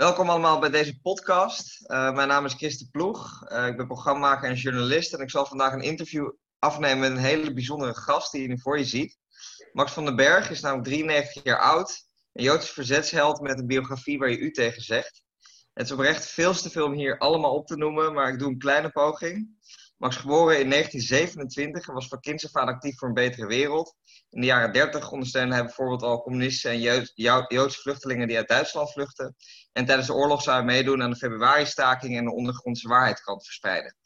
Welkom allemaal bij deze podcast. Uh, mijn naam is Christen Ploeg. Uh, ik ben programmamaker en journalist. En ik zal vandaag een interview afnemen met een hele bijzondere gast die je nu voor je ziet. Max van den Berg is namelijk 93 jaar oud. Een Joodse verzetsheld met een biografie waar je u tegen zegt. Het is oprecht veel te veel om hier allemaal op te noemen, maar ik doe een kleine poging. Max geboren in 1927 en was van kinds af aan actief voor een betere wereld. In de jaren 30 ondersteunde hij bijvoorbeeld al communisten en Joodse vluchtelingen die uit Duitsland vluchten. En tijdens de oorlog zou hij meedoen aan de februari-staking en de ondergrondse waarheidkrant verspreiden.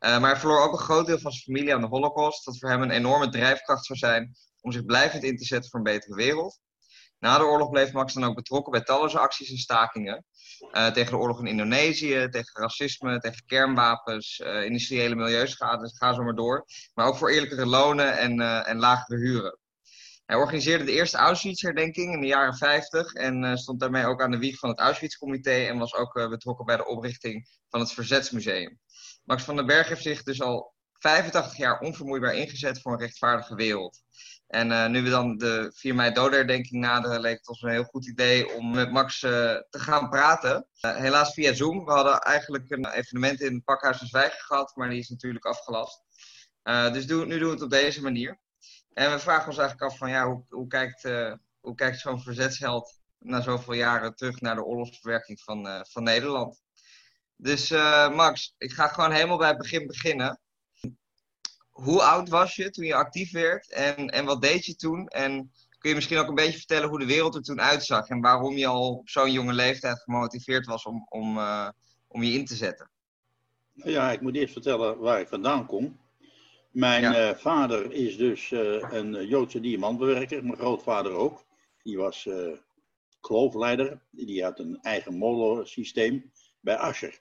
Uh, maar hij verloor ook een groot deel van zijn familie aan de Holocaust, dat voor hem een enorme drijfkracht zou zijn om zich blijvend in te zetten voor een betere wereld. Na de oorlog bleef Max dan ook betrokken bij talloze acties en stakingen. Uh, tegen de oorlog in Indonesië, tegen racisme, tegen kernwapens, uh, industriële milieuschade, ga zo maar door. Maar ook voor eerlijkere lonen en, uh, en lagere huren. Hij organiseerde de eerste Auschwitz-herdenking in de jaren 50 en stond daarmee ook aan de wieg van het Auschwitz-comité en was ook betrokken bij de oprichting van het Verzetsmuseum. Max van den Berg heeft zich dus al 85 jaar onvermoeibaar ingezet voor een rechtvaardige wereld. En uh, nu we dan de 4 mei dodenherdenking naderen, leek het ons een heel goed idee om met Max uh, te gaan praten. Uh, helaas via Zoom. We hadden eigenlijk een evenement in Pakhuis en Zwijgen gehad, maar die is natuurlijk afgelast. dus nu doen we het op deze manier. En we vragen ons eigenlijk af van ja, hoe, hoe kijkt, hoe kijkt zo'n verzetsheld na zoveel jaren terug naar de oorlogsverwerking van, van Nederland? Dus Max, ik ga gewoon helemaal bij het begin beginnen hoe oud was je toen je actief werd en, en wat deed je toen? En kun je misschien ook een beetje vertellen hoe de wereld er toen uitzag en waarom je al op zo'n jonge leeftijd gemotiveerd was om, om, uh, om je in te zetten? Ja, ik moet eerst vertellen waar ik vandaan kom. Mijn ja. uh, vader is dus uh, een Joodse diamantbewerker, mijn grootvader ook. Die was kloofleider, die had een eigen molensysteem bij Ascher.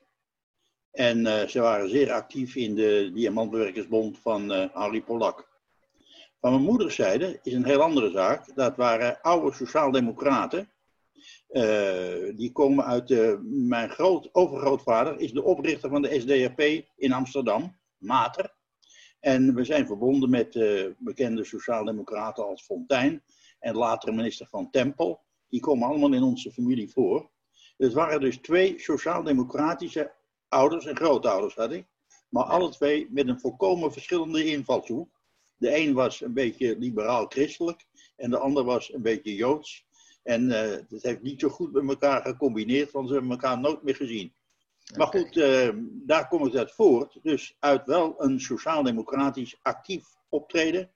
En uh, ze waren zeer actief in de Diamantbewerkersbond van uh, Harry Polak. Van mijn moederszijde is een heel andere zaak. Dat waren oude sociaaldemocraten. Uh, die komen uit mijn groot, overgrootvader, is de oprichter van de SDAP in Amsterdam, Mater. En we zijn verbonden met bekende sociaaldemocraten als Fontijn en latere minister van Tempel. Die komen allemaal in onze familie voor. Het waren dus twee sociaaldemocratische ouders en grootouders had ik. Maar alle twee met een volkomen verschillende invalshoek. De een was een beetje liberaal-christelijk en de ander was een beetje joods. En uh, dat heeft niet zo goed met elkaar gecombineerd, want ze hebben elkaar nooit meer gezien. Maar goed, uh, daar kom ik uit voort. Dus uit wel een sociaal-democratisch actief optreden.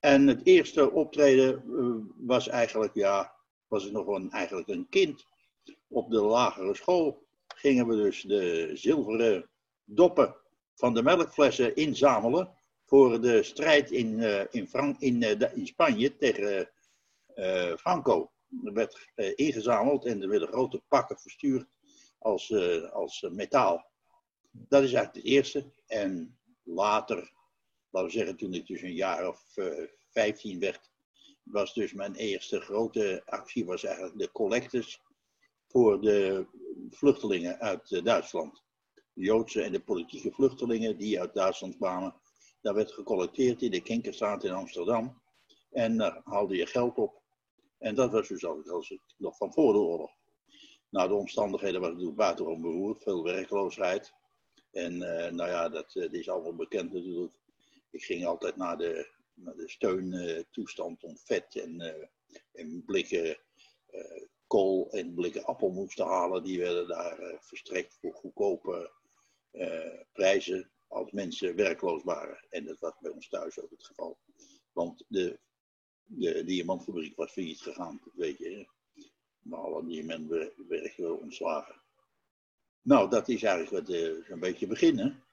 En het eerste optreden uh, was eigenlijk, ja, was ik nog een, eigenlijk een kind op de lagere school gingen we dus de zilveren doppen van de melkflessen inzamelen voor de strijd in, uh, in, Frank in, uh, in, Spanje tegen uh, Franco. Er werd ingezameld en er werden grote pakken verstuurd als, als metaal. Dat is eigenlijk het eerste. En later, laten we zeggen toen ik dus een jaar of 15 werd, was dus mijn eerste grote actie was eigenlijk de collectes voor de vluchtelingen uit eh, Duitsland. De Joodse en de politieke vluchtelingen die uit Duitsland kwamen. Daar werd gecollecteerd in de Kinkerstraat in Amsterdam. En daar haalde je geld op. En dat was dus als nog van voor de oorlog. Nou, de omstandigheden waren natuurlijk buitengewoon beroerd. Veel werkloosheid. En uh, nou ja, dat, uh, is allemaal bekend natuurlijk. Ik ging altijd naar de, naar de steuntoestand om vet en, en blikken kool en blikken appel moesten halen, die werden daar uh, verstrekt voor goedkope uh, prijzen als mensen werkloos waren. En dat was bij ons thuis ook het geval. Want de, de diamantfabriek was failliet gegaan, dat weet je. Maar alle diamantwerken ontslagen. Nou, dat is eigenlijk wat, uh, zo'n beetje beginnen.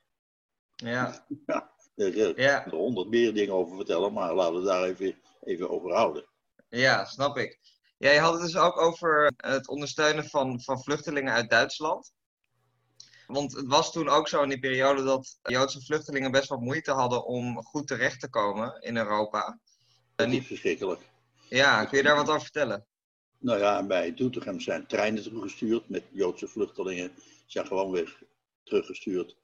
Ja. ja. Er ja. honderd meer dingen over vertellen, maar laten we daar even, even over houden. Ja, snap ik. Ja, je had het dus ook over het ondersteunen van, van vluchtelingen uit Duitsland. Want het was toen ook zo in die periode dat Joodse vluchtelingen best wat moeite hadden om goed terecht te komen in Europa. Dat is niet verschrikkelijk. Ja, kun je daar wat over vertellen? Nou ja, bij Doetinchem zijn treinen teruggestuurd met Joodse vluchtelingen. Zijn gewoon weer teruggestuurd.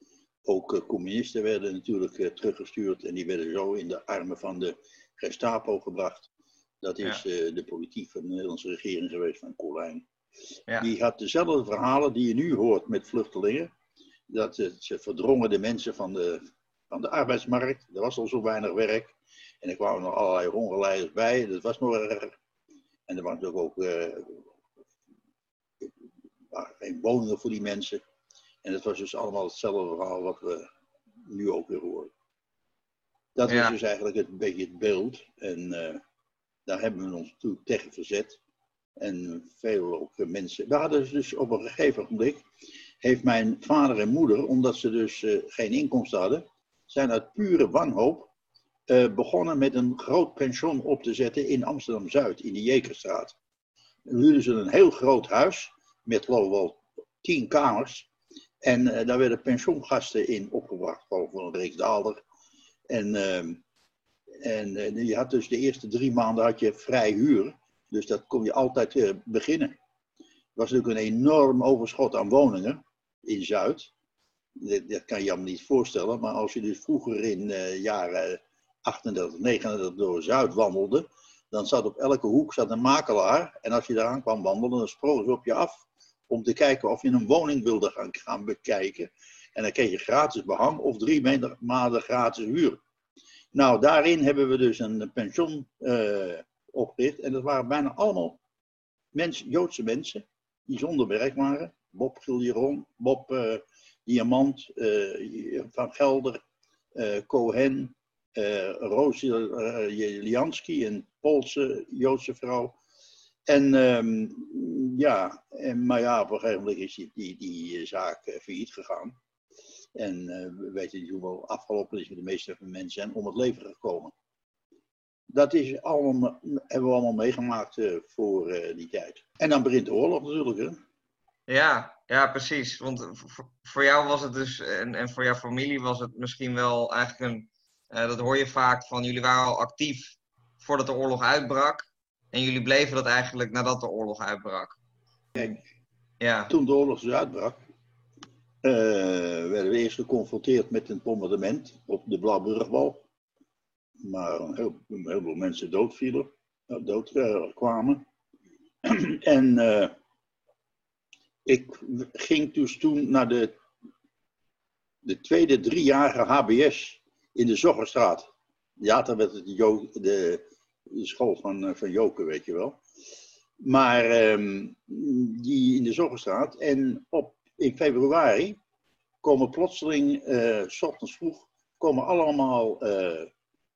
Ook uh, communisten werden natuurlijk uh, teruggestuurd en die werden zo in de armen van de Gestapo gebracht. Dat is ja. uh, de politiek van de Nederlandse regering geweest van Colijn. Ja. Die had dezelfde verhalen die je nu hoort met vluchtelingen. Dat ze verdrongen de mensen van de, van de arbeidsmarkt. Er was al zo weinig werk. En er kwamen nog allerlei ongeleiders bij. Dat was nog erger. En er waren natuurlijk ook uh, geen woningen voor die mensen. En het was dus allemaal hetzelfde verhaal wat we nu ook weer horen. Dat is dus eigenlijk het, een beetje het beeld. En uh, daar hebben we ons toe tegen verzet. En veel ook mensen. We hadden dus op een gegeven moment, heeft mijn vader en moeder, omdat ze dus uh, geen inkomsten hadden, zijn uit pure wanhoop uh, begonnen met een groot pension op te zetten in Amsterdam-Zuid, in de Jekerstraat. Dan huurden ze een heel groot huis, met geloof wel tien kamers. En uh, daar werden pensioengasten in opgebracht, ik een reeks daalder. En, ehm, en uh, je had dus de eerste drie maanden had je vrij huur. Dus dat kon je altijd beginnen. Er was natuurlijk een enorm overschot aan woningen in Zuid. Dat, dat, kan je je niet voorstellen. Maar als je dus vroeger in uh, jaren 38, 39 door Zuid wandelde, dan zat op elke hoek zat een makelaar. En als je daar aan kwam wandelen, dan sprogen ze op je af om te kijken of je een woning wilde gaan, gaan bekijken. En dan kreeg je gratis behang of drie maanden gratis huur. Nou, daarin hebben we dus een pension uh, opgericht. En dat waren bijna allemaal Joodse mensen die zonder werk waren. Bob Giljeron, Bob uh, Diamant, uh, Van Gelder, Cohen, Roos Jelianski, een Poolse Joodse vrouw. En um, ja, en, maar ja, op een gegeven moment is die, die, die zaak failliet gegaan. En uh, we weten niet hoeveel afgelopen is met de meeste mensen zijn om het leven gekomen. Dat is allemaal, hebben we allemaal meegemaakt uh, voor uh, die tijd. En dan begint de oorlog natuurlijk. Hè? Ja, ja, precies. Want voor jou was het dus, en, en voor jouw familie was het misschien wel eigenlijk een, dat hoor je vaak van, jullie waren al actief voordat de oorlog uitbrak. En jullie bleven dat eigenlijk nadat de oorlog uitbrak. Kijk, ja. toen de oorlog dus uitbrak, uh, werden we eerst geconfronteerd met een bombardement op de Blauwburgwal. Maar een, heel, heleboel mensen doodvielen, uh, dood kwamen. en uh, ik ging dus toen naar de, de tweede driejarige HBS in de Zoggerstraat. Ja, daar werd het de, de, school van, van Joken, weet je wel. Maar um, die in de Zoggerstraat. En op in februari komen plotseling, uh, ochtends vroeg, komen allemaal uh,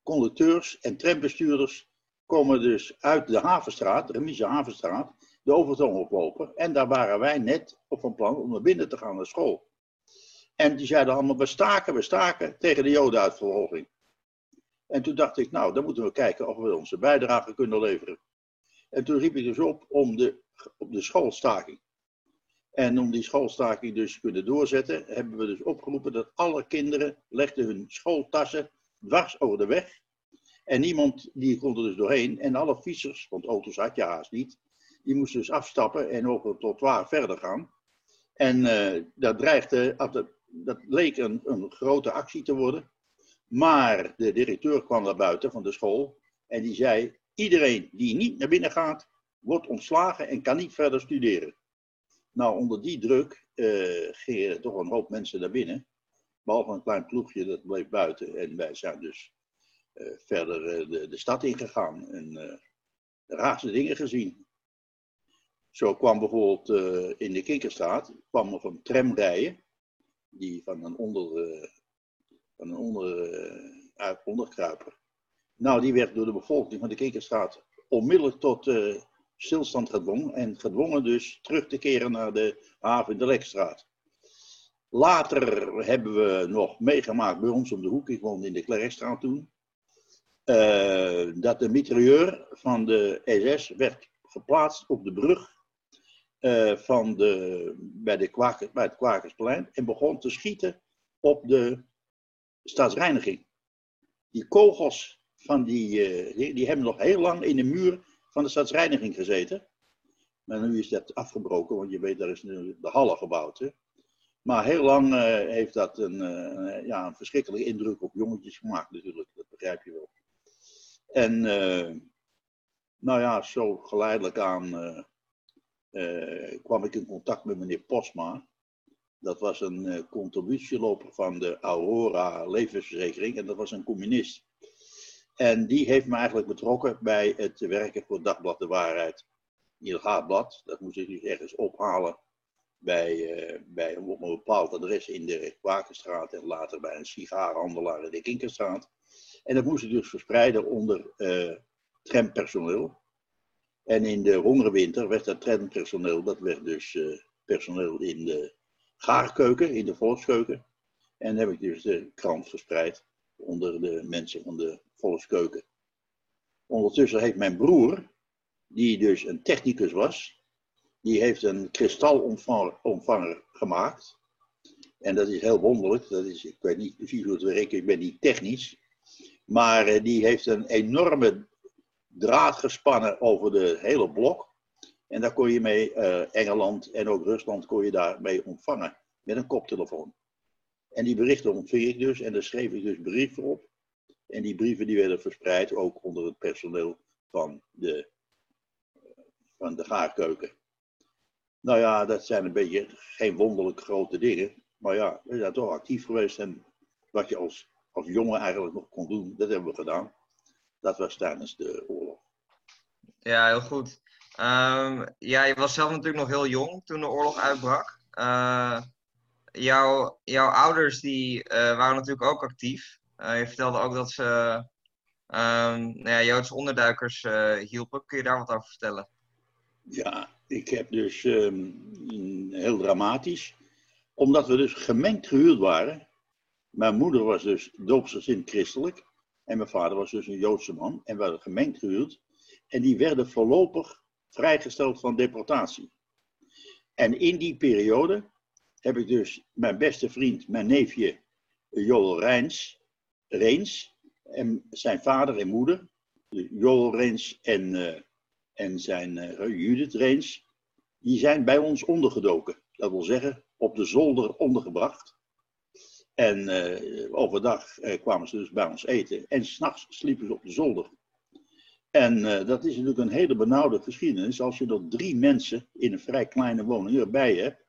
conducteurs en trambestuurders komen dus uit de Havenstraat, de Remise Havenstraat, de Overtoom oplopen. En daar waren wij net op een plan om naar binnen te gaan naar school. En die zeiden allemaal, we staken, we staken tegen de jodenuitverhoging. En toen dacht ik, nou, dan moeten we kijken of we onze bijdrage kunnen leveren. En toen riep ik dus op om de, op de schoolstaking. En om die schoolstaking dus te kunnen doorzetten, hebben we dus opgeroepen dat alle kinderen legden hun schooltassen dwars over de weg. En niemand die kon er dus doorheen. En alle fietsers, want auto's had je haast niet, die moesten dus afstappen en over het trottoir verder gaan. En uh, dat dreigde, dat, dat leek een, een grote actie te worden. Maar de directeur kwam naar buiten van de school en die zei: iedereen die niet naar binnen gaat, wordt ontslagen en kan niet verder studeren. Nou, onder die druk uh, gingen toch een hoop mensen naar binnen. Behalve een klein ploegje dat bleef buiten. En wij zijn dus uh, verder uh, de, de, stad ingegaan en de raarste dingen gezien. Zo kwam bijvoorbeeld in de Kinkerstraat kwam er een tram rijden. Die van een onder, van een onder, onderkruiper. Nou, die werd door de bevolking van de Kinkerstraat onmiddellijk tot stilstand gedwongen en gedwongen dus terug te keren naar de haven de Lekstraat. Later hebben we nog meegemaakt bij ons om de hoek, ik woonde in de Klerkstraat toen, uh, dat de mitrailleur van de SS werd geplaatst op de brug uh, van de, bij, de bij het Kwakersplein en begon te schieten op de staatsreiniging. Die kogels van die, uh, die, die hebben nog heel lang in de muur van de stadsreiniging gezeten. Maar nu is dat afgebroken, want je weet, daar is nu de Halle gebouwd. Hè? Maar heel lang uh, heeft dat een, uh, ja, een verschrikkelijke indruk op jongetjes gemaakt natuurlijk, dat begrijp je wel. En nou ja, zo geleidelijk aan eh, kwam ik in contact met meneer Posma. Dat was een contributieloper van de Aurora levensverzekering en dat was een communist. En die heeft me eigenlijk betrokken bij het werken voor Dagblad de Waarheid. Illegaal blad, dat moest ik dus ergens ophalen bij, uh, bij een bepaald adres in de Kwakenstraat en later bij een sigaarhandelaar in de Kinkerstraat. En dat moest ik dus verspreiden onder uh, trampersoneel. En in de hongerwinter werd dat trampersoneel, dat werd dus uh, personeel in de gaarkeuken, in de volkskeuken. En heb ik dus de krant verspreid onder de mensen van de volkskeuken. Ondertussen heeft mijn broer, die dus een technicus was, die heeft een kristalontvanger gemaakt. En dat is heel wonderlijk. Dat is, ik weet niet precies hoe het werkt, ik ben niet technisch. Maar uh, die heeft een enorme draad gespannen over de hele blok. En daar kon je mee, uh, Engeland en ook Rusland, kon je daarmee ontvangen. Met een koptelefoon. En die berichten ontving ik dus. En daar schreef ik dus brieven op. En die brieven die werden verspreid ook onder het personeel van de, van de gaarkeuken. Nou ja, dat zijn een beetje geen wonderlijk grote dingen. Maar ja, we zijn toch actief geweest. En wat je als, als jongen eigenlijk nog kon doen, dat hebben we gedaan. Dat was tijdens de oorlog. Ja, heel goed. Um, ja, je was zelf natuurlijk nog heel jong toen de oorlog uitbrak. Uh, jouw, jouw ouders die, uh, waren natuurlijk ook actief. Uh, je vertelde ook dat ze um, nou ja, Joodse onderduikers hielpen. Kun je daar wat over vertellen? Ja, ik heb dus um, heel dramatisch. Omdat we dus gemengd gehuurd waren. Mijn moeder was dus doopsgezind christelijk. En mijn vader was dus een Joodse man. En we hadden gemengd gehuurd. En die werden voorlopig vrijgesteld van deportatie. En in die periode heb ik dus mijn beste vriend, mijn neefje Joel Reins, Reens, en zijn vader en moeder, Joel Reens en, uh, en zijn uh, Judith Reens, die zijn bij ons ondergedoken. Dat wil zeggen, op de zolder ondergebracht. En uh, overdag kwamen ze dus bij ons eten. En s'nachts sliepen ze op de zolder. En dat is natuurlijk een hele benauwde geschiedenis als je er drie mensen in een vrij kleine woning erbij hebt.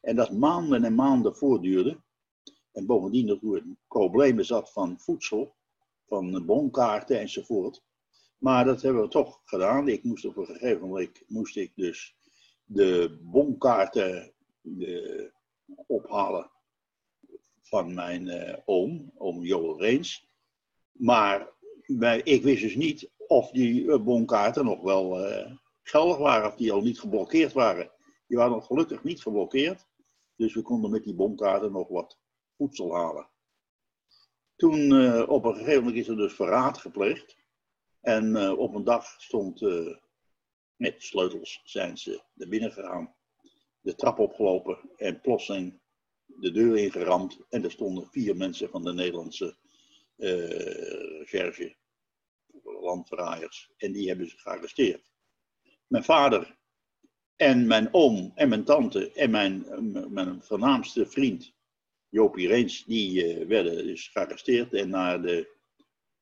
En dat maanden en maanden voortduurde. En bovendien dat er problemen zat van voedsel, van bonkaarten enzovoort. Maar dat hebben we toch gedaan. Ik moest op een gegeven moment moest ik dus de bonkaarten ophalen van mijn uh, oom, oom Joel Reens. Maar ik wist dus niet of die uh, bonkaarten nog wel uh, geldig waren, of die al niet geblokkeerd waren. Die waren nog gelukkig niet geblokkeerd, dus we konden met die bonkaarten nog wat voedsel halen. Toen uh, op een gegeven moment is er dus verraad gepleegd. En op een dag stond met sleutels zijn ze naar binnen gegaan, de trap opgelopen en plotseling de deur ingeramd. En er stonden vier mensen van de Nederlandse recherche landverraaiers. En die hebben ze gearresteerd. Mijn vader en mijn oom en mijn tante en mijn, mijn voornaamste vriend, Jopie Reens, die uh, werden dus gearresteerd en naar de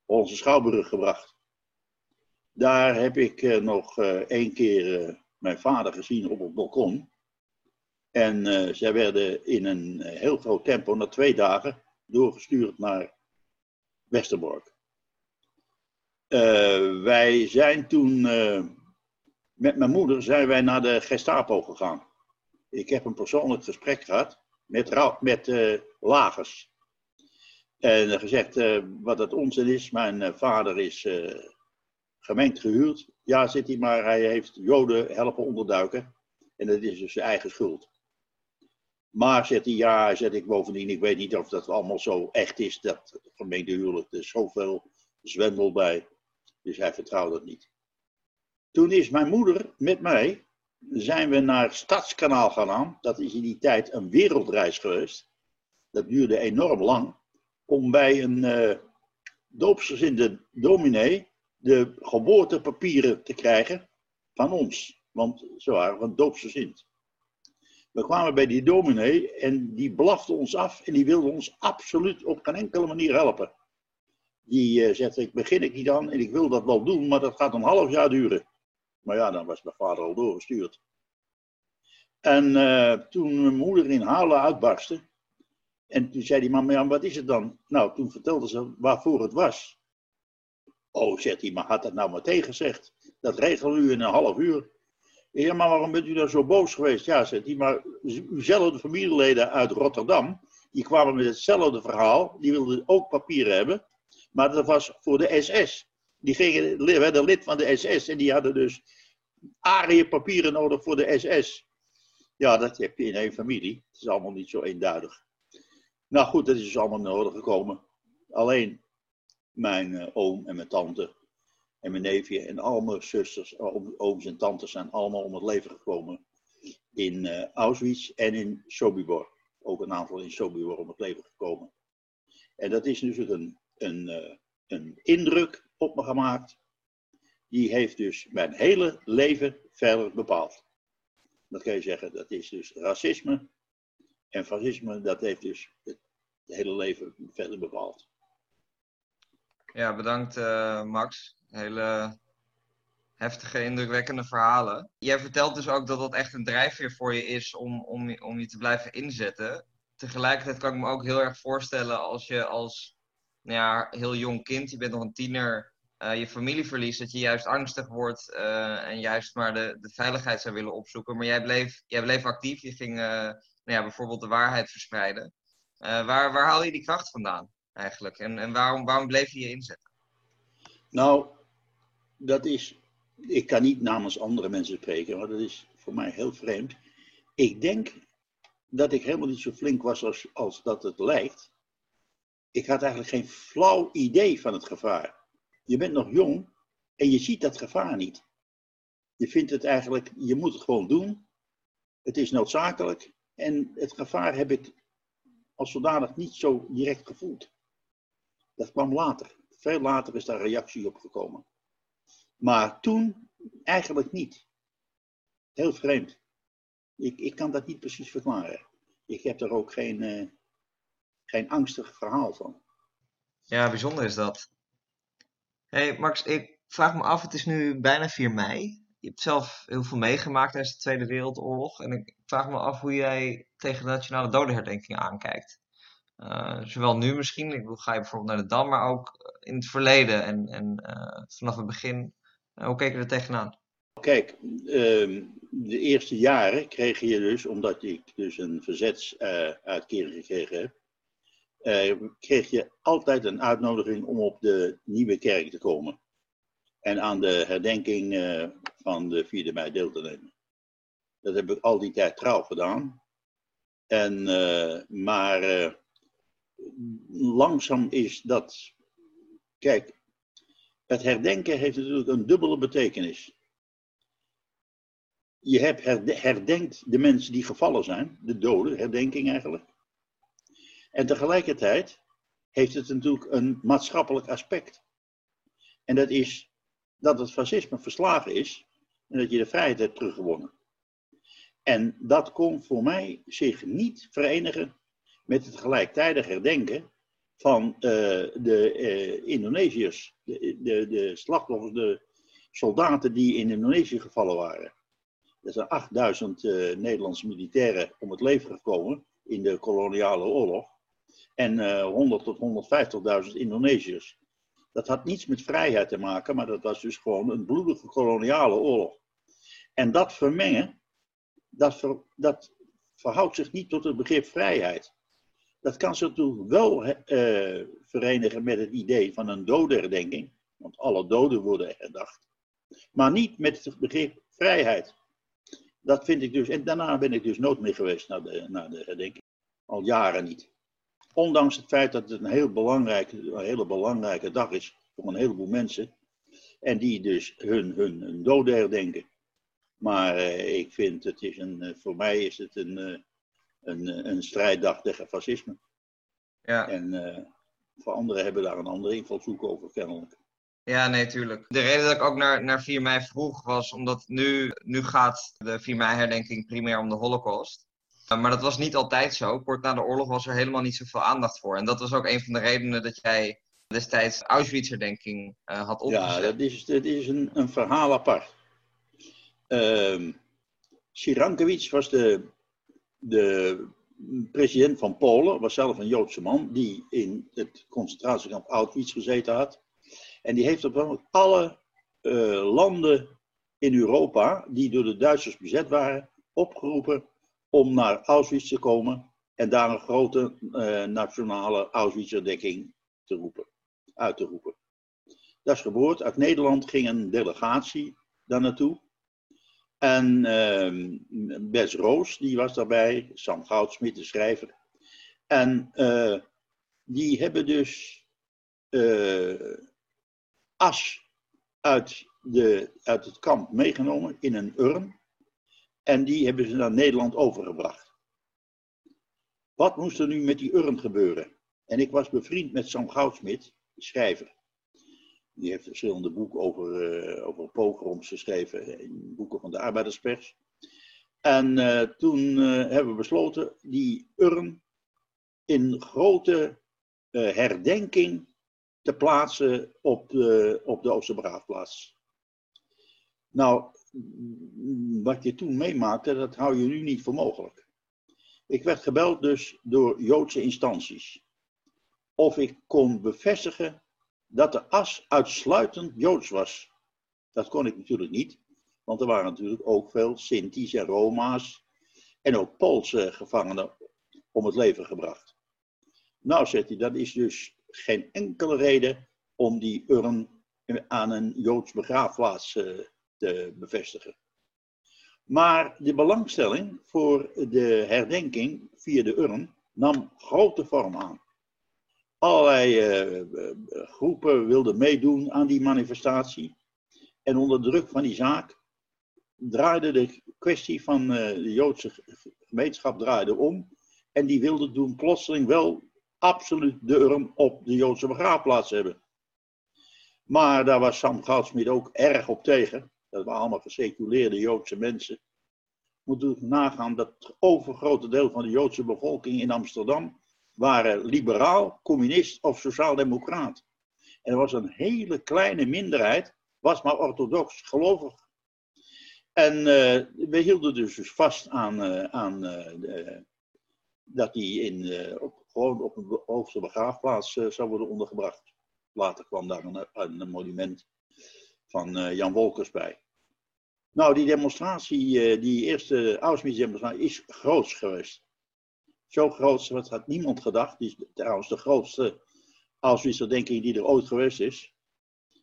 Hollandse Schouwburg gebracht. Daar heb ik uh, nog uh, één keer mijn vader gezien op het balkon. En zij werden in een heel groot tempo, na twee dagen, doorgestuurd naar Westerbork. Wij zijn toen met mijn moeder zijn wij naar de Gestapo gegaan. Ik heb een persoonlijk gesprek gehad met, met uh, lagers. En gezegd wat het onzin is. Mijn vader is gemengd gehuurd. Ja, zit hij, maar hij heeft Joden helpen onderduiken. En dat is dus zijn eigen schuld. Maar zegt hij, ja, zet ik bovendien, ik weet niet of dat allemaal zo echt is, dat gemengde huwelijk, er is zoveel zwendel bij. Dus hij vertrouwde het niet. Toen is mijn moeder met mij, zijn we naar Stadskanaal gegaan. Dat is in die tijd een wereldreis geweest. Dat duurde enorm lang. Om bij een uh, doopsgezinde dominee de geboortepapieren te krijgen van ons. Want ze waren van doopsgezind. We kwamen bij die dominee en die blafte ons af en die wilde ons absoluut op geen enkele manier helpen. Die uh, zegt, ik begin ik niet aan en ik wil dat wel doen, maar dat gaat een half jaar duren. Maar ja, dan was mijn vader al doorgestuurd. En uh, toen mijn moeder in halen uitbarstte. En toen zei die man, ja, wat is het dan? Nou, toen vertelde ze waarvoor het was. Oh, zegt hij, maar had dat nou meteen gezegd? Dat regelen u in een half uur. Ja, maar waarom bent u dan zo boos geweest? Ja, zegt hij, maar uwzelfde familieleden uit Rotterdam, die kwamen met hetzelfde verhaal. Die wilden ook papieren hebben. Maar dat was voor de SS. Die gingen, werden lid van de SS en die hadden dus arie papieren nodig voor de SS. Ja, dat heb je in één familie. Het is allemaal niet zo eenduidig. Nou goed, dat is dus allemaal nodig gekomen. Alleen mijn uh, oom en mijn tante en mijn neefje en al mijn zusters, ooms en tantes zijn allemaal om het leven gekomen in uh, Auschwitz en in Sobibor. Ook een aantal in Sobibor om het leven gekomen. En dat is dus een, een, een indruk op me gemaakt. Die heeft dus mijn hele leven verder bepaald. Dat kan je zeggen, dat is dus racisme. En fascisme, dat heeft dus het hele leven verder bepaald. Ja, bedankt uh, Max. Hele heftige, indrukwekkende verhalen. Jij vertelt dus ook dat dat echt een drijfveer voor je is om, om, om je te blijven inzetten. Tegelijkertijd kan ik me ook heel erg voorstellen als je als nou ja, heel jong kind, je bent nog een tiener, uh, je familie verliest, dat je juist angstig wordt uh, en juist maar de, de veiligheid zou willen opzoeken. Maar jij bleef, jij bleef actief, je ging uh, nou ja, bijvoorbeeld de waarheid verspreiden. waar, waar haal je die kracht vandaan eigenlijk? En, en waarom, waarom bleef je je inzetten? Nou, dat is, ik kan niet namens andere mensen spreken, maar dat is voor mij heel vreemd. Ik denk dat ik helemaal niet zo flink was als, als dat het lijkt. Ik had eigenlijk geen flauw idee van het gevaar. Je bent nog jong en je ziet dat gevaar niet. Je vindt het eigenlijk, je moet het gewoon doen. Het is noodzakelijk. En het gevaar heb ik als zodanig niet zo direct gevoeld. Dat kwam later. Veel later is daar reactie op gekomen. Maar toen eigenlijk niet. Heel vreemd. Ik, ik kan dat niet precies verklaren. Ik heb er ook geen, uh, geen angstig verhaal van. Ja, bijzonder is dat. Hey Max, ik vraag me af, het is nu bijna 4 mei. Je hebt zelf heel veel meegemaakt tijdens de Tweede Wereldoorlog. En ik vraag me af hoe jij tegen de nationale dodenherdenking aankijkt. Uh, zowel nu misschien, ik ga je bijvoorbeeld naar de Dam, maar ook in het verleden en, en uh, vanaf het begin. Uh, hoe keek je er tegenaan? Kijk, ehm, de eerste jaren kreeg je dus, omdat ik dus een verzetsuitkering gekregen heb, kreeg je altijd een uitnodiging om op de nieuwe kerk te komen. En aan de herdenking van de 4e mei deel te nemen. Dat heb ik al die tijd trouw gedaan. En, maar langzaam is dat. Kijk, het herdenken heeft natuurlijk een dubbele betekenis. Je hebt herdenkt de mensen die gevallen zijn, de doden, herdenking eigenlijk. En tegelijkertijd heeft het natuurlijk een maatschappelijk aspect. En dat is dat het fascisme verslagen is en dat je de vrijheid hebt teruggewonnen. En dat kon voor mij zich niet verenigen met het gelijktijdig herdenken van uh, de uh, Indonesiërs, de, de, de, slachtoffers, de soldaten die in Indonesië gevallen waren. Er zijn 8000 uh, Nederlandse militairen om het leven gekomen in de koloniale oorlog. En 100 tot 150.000 Indonesiërs. Dat had niets met vrijheid te maken, maar dat was dus gewoon een bloedige koloniale oorlog. En dat vermengen, dat, dat verhoudt zich niet tot het begrip vrijheid. Dat kan ze natuurlijk wel uh, verenigen met het idee van een dodenherdenking, want alle doden worden herdacht, maar niet met het begrip vrijheid. Dat vind ik dus, en daarna ben ik dus nooit meer geweest naar de, naar de herdenking. Al jaren niet. Ondanks het feit dat het een, heel belangrijke, een hele belangrijke dag is voor een heleboel mensen. En die dus hun, hun, hun doden herdenken. Maar uh, ik vind het is een, uh, voor mij is het een, uh, een, een strijddag tegen fascisme. Ja. En uh, voor anderen hebben daar een andere invalshoek over, kennelijk. Ja, nee, tuurlijk. De reden dat ik ook naar, naar 4 mei vroeg was omdat nu, nu gaat de 4 mei herdenking primair om de holocaust. Uh, maar dat was niet altijd zo. Kort na de oorlog was er helemaal niet zoveel aandacht voor. En dat was ook een van de redenen dat jij destijds Auschwitz-herdenking uh, had opgezet. Ja, dat is, dat is een, een verhaal apart. Uh, Sirankiewicz was de, de president van Polen, was zelf een Joodse man, die in het concentratiekamp Auschwitz gezeten had. En die heeft op alle uh, landen in Europa, die door de Duitsers bezet waren, opgeroepen om naar Auschwitz te komen en daar een grote uh, nationale Auschwitz-herdenking te roepen, uit te roepen. Dat is gebeurd. Uit Nederland ging een delegatie daar naartoe. En uh, Bes Roos, die was daarbij, Sam Goudsmit, de schrijver. En uh, die hebben dus uh, as uit, de, uit het kamp meegenomen in een urn. En die hebben ze naar Nederland overgebracht. Wat moest er nu met die urn gebeuren? En ik was bevriend met Sam Goudsmit, schrijver. Die heeft verschillende boeken over, uh, over pogroms geschreven, in boeken van de arbeiderspers. En uh, toen uh, hebben we besloten die urn in grote herdenking te plaatsen op de, op de Oosterbegraafplaats. Nou, wat je toen meemaakte, dat hou je nu niet voor mogelijk. Ik werd gebeld dus door Joodse instanties. Of ik kon bevestigen dat de as uitsluitend Joods was. Dat kon ik natuurlijk niet, want er waren natuurlijk ook veel Sinti's en Roma's en ook Poolse gevangenen om het leven gebracht. Nou, zegt hij, dat is dus geen enkele reden om die urn aan een Joods begraafplaats eh, te bevestigen. Maar de belangstelling voor de herdenking via de urn nam grote vorm aan. Allerlei uh, groepen wilden meedoen aan die manifestatie. En onder druk van die zaak draaide de kwestie van uh, de Joodse gemeenschap draaide om. En die wilden toen plotseling wel absoluut de urn op de Joodse begraafplaats hebben. Maar daar was Sam Goudsmit ook erg op tegen. Dat waren allemaal geseculeerde Joodse mensen. Moet u nagaan dat het overgrote deel van de Joodse bevolking in Amsterdam waren liberaal, communist of sociaaldemocraat. En er was een hele kleine minderheid, was maar orthodox gelovig. En uh, we hielden dus, dus vast aan, uh, aan uh, dat die in, op, gewoon op een hoogste begraafplaats zou worden ondergebracht. Later kwam daar een, een monument van Jan Wolkers bij. Nou, die demonstratie, die eerste Auschwitz-demonstratie, is groot geweest. Zo groot, wat had niemand gedacht. Die is trouwens de grootste Auschwitz-herdenking die er ooit geweest is.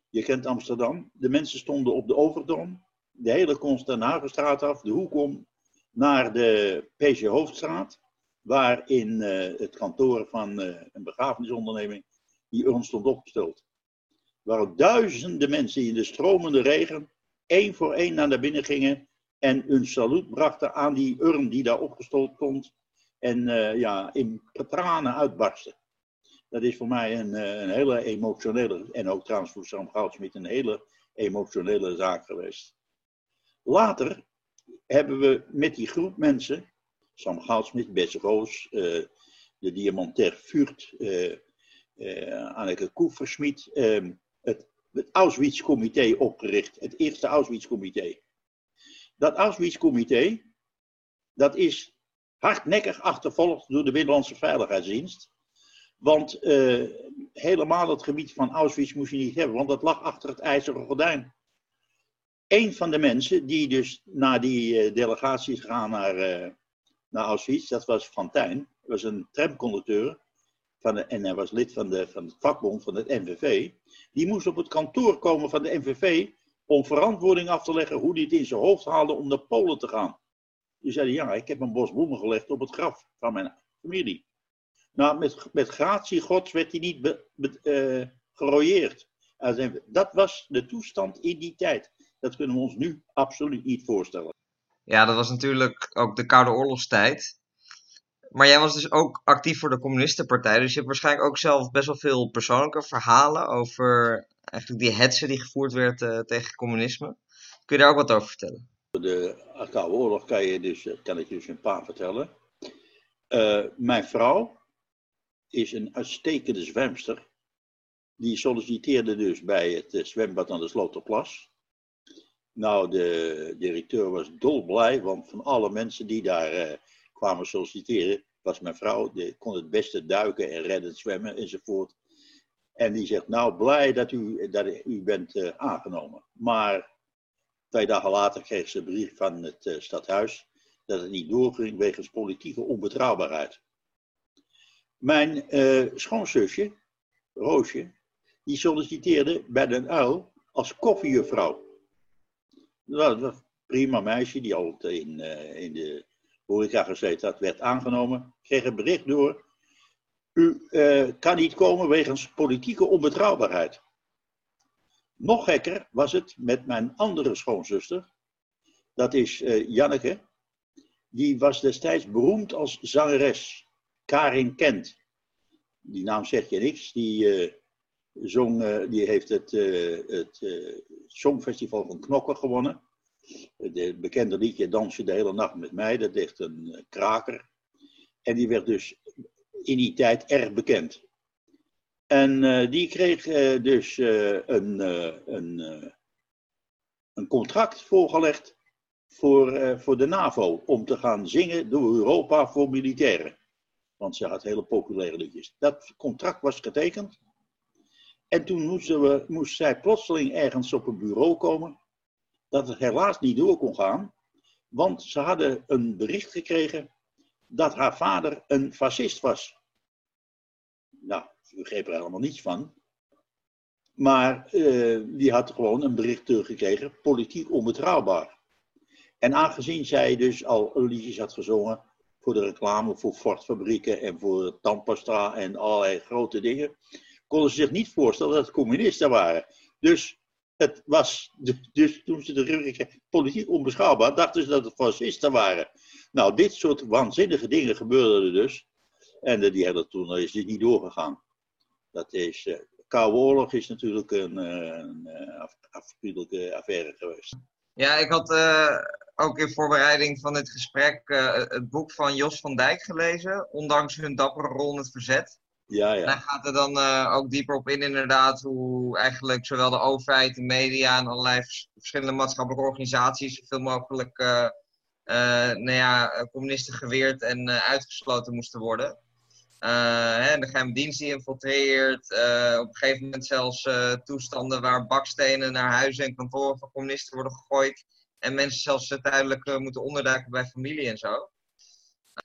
Je kent Amsterdam. De mensen stonden op de Overdom. De hele Konstantinhagenstraat af, de hoek om, naar de PC Hoofdstraat. Waar in uh, het kantoor van een begrafenisonderneming die urn stond opgesteld. Waren duizenden mensen in de stromende regen één voor één naar binnen gingen en hun saluut brachten aan die urn die daar opgesteld stond en uh, ja, in tranen uitbarsten. Dat is voor mij een, uh, een hele emotionele, en ook trouwens voor Sam Goudsmit, een hele emotionele zaak geweest. Later hebben we met die groep mensen, Sam Goudsmit, Bess Roos, uh, de Diamantair Vuurt, Anneke Koeversmit, ehm, het, het Auschwitz-comité opgericht, het eerste Auschwitz-comité. Dat Auschwitz-comité, dat is hardnekkig achtervolgd door de Binnenlandse Veiligheidsdienst. Want uh, helemaal het gebied van Auschwitz moest je niet hebben, want dat lag achter het ijzeren gordijn. Een van de mensen die dus naar die delegatie is gegaan naar, uh, naar Auschwitz, dat was Van Tijn. was een tramconducteur van en hij was lid van, de, van vakbond van het NVV. Die moest op het kantoor komen van de NVV om verantwoording af te leggen hoe hij het in zijn hoofd haalde om naar Polen te gaan. Die zeiden, ja, ik heb een bos bloemen gelegd op het graf van mijn familie. Nou, met, met gratie gods werd hij niet be, uh, gerooieerd. Dat was de toestand in die tijd. Dat kunnen we ons nu absoluut niet voorstellen. Ja, dat was natuurlijk ook de Koude Oorlogstijd. Maar jij was dus ook actief voor de Communistenpartij. Dus je hebt waarschijnlijk ook zelf best wel veel persoonlijke verhalen over eigenlijk die hetze die gevoerd werd uh, tegen communisme. Kun je daar ook wat over vertellen? De Koude Oorlog kan, je dus, kan ik je dus een paar vertellen. Uh, mijn vrouw is een uitstekende zwemster. Die solliciteerde dus bij het zwembad aan de Sloterplas. Nou, de directeur was dolblij, want van alle mensen die daar kwamen solliciteren, was mijn vrouw, die kon het beste duiken en redden, zwemmen enzovoort. En die zegt, nou, blij dat u, dat u bent uh, aangenomen. Maar twee dagen later kreeg ze een brief van het uh, stadhuis dat het niet doorging wegens politieke onbetrouwbaarheid. Mijn schoonzusje, Roosje, die solliciteerde bij Den Uil als koffiejuffrouw. Dat was een prima meisje die al in, in de horeca gezeten had, werd aangenomen. Kreeg een bericht door. U uh, kan niet komen wegens politieke onbetrouwbaarheid. Nog gekker was het met mijn andere schoonzuster. Dat is uh, Janneke. Die was destijds beroemd als zangeres. Karin Kent. Die naam zegt je niks. Die zong, uh, die heeft het, het Songfestival van Knokken gewonnen. Het bekende liedje Dans je de hele nacht met mij, dat is een kraker. En die werd dus in die tijd erg bekend. En die kreeg dus een, een, een contract voorgelegd voor, voor de NAVO om te gaan zingen door Europa voor militairen. Want ze had hele populaire liedjes. Dat contract was getekend. En toen moesten we, moest zij plotseling ergens op een bureau komen, dat het helaas niet door kon gaan, want ze hadden een bericht gekregen dat haar vader een fascist was. Nou, ze begreep er helemaal niets van. Maar uh, die had gewoon een bericht teruggekregen, politiek onbetrouwbaar. En aangezien zij dus al liedjes had gezongen voor de reclame voor Ford-fabrieken en voor tandpasta en allerlei grote dingen, konden ze zich niet voorstellen dat het communisten waren. Dus, het was, dus toen ze de rug politiek onbeschouwbaar, dachten ze dat het fascisten waren. Nou, dit soort waanzinnige dingen gebeurden er dus. En die hebben toen is dit niet doorgegaan. Dat is, uh, Koude Oorlog is natuurlijk een, een afschuwelijke affaire geweest. Ja, ik had ook in voorbereiding van dit gesprek het boek van Jos van Dijk gelezen, ondanks hun dappere rol in het verzet. Ja, ja. Hij gaat er dan uh, ook dieper op in, inderdaad, hoe eigenlijk zowel de overheid, de media en allerlei verschillende maatschappelijke organisaties zoveel mogelijk uh, uh, nou ja, communisten geweerd en uitgesloten moesten worden. Hè, de geheime dienst die infiltreert, op een gegeven moment zelfs toestanden waar bakstenen naar huizen en kantoren van communisten worden gegooid. En mensen zelfs tijdelijk moeten onderduiken bij familie en zo.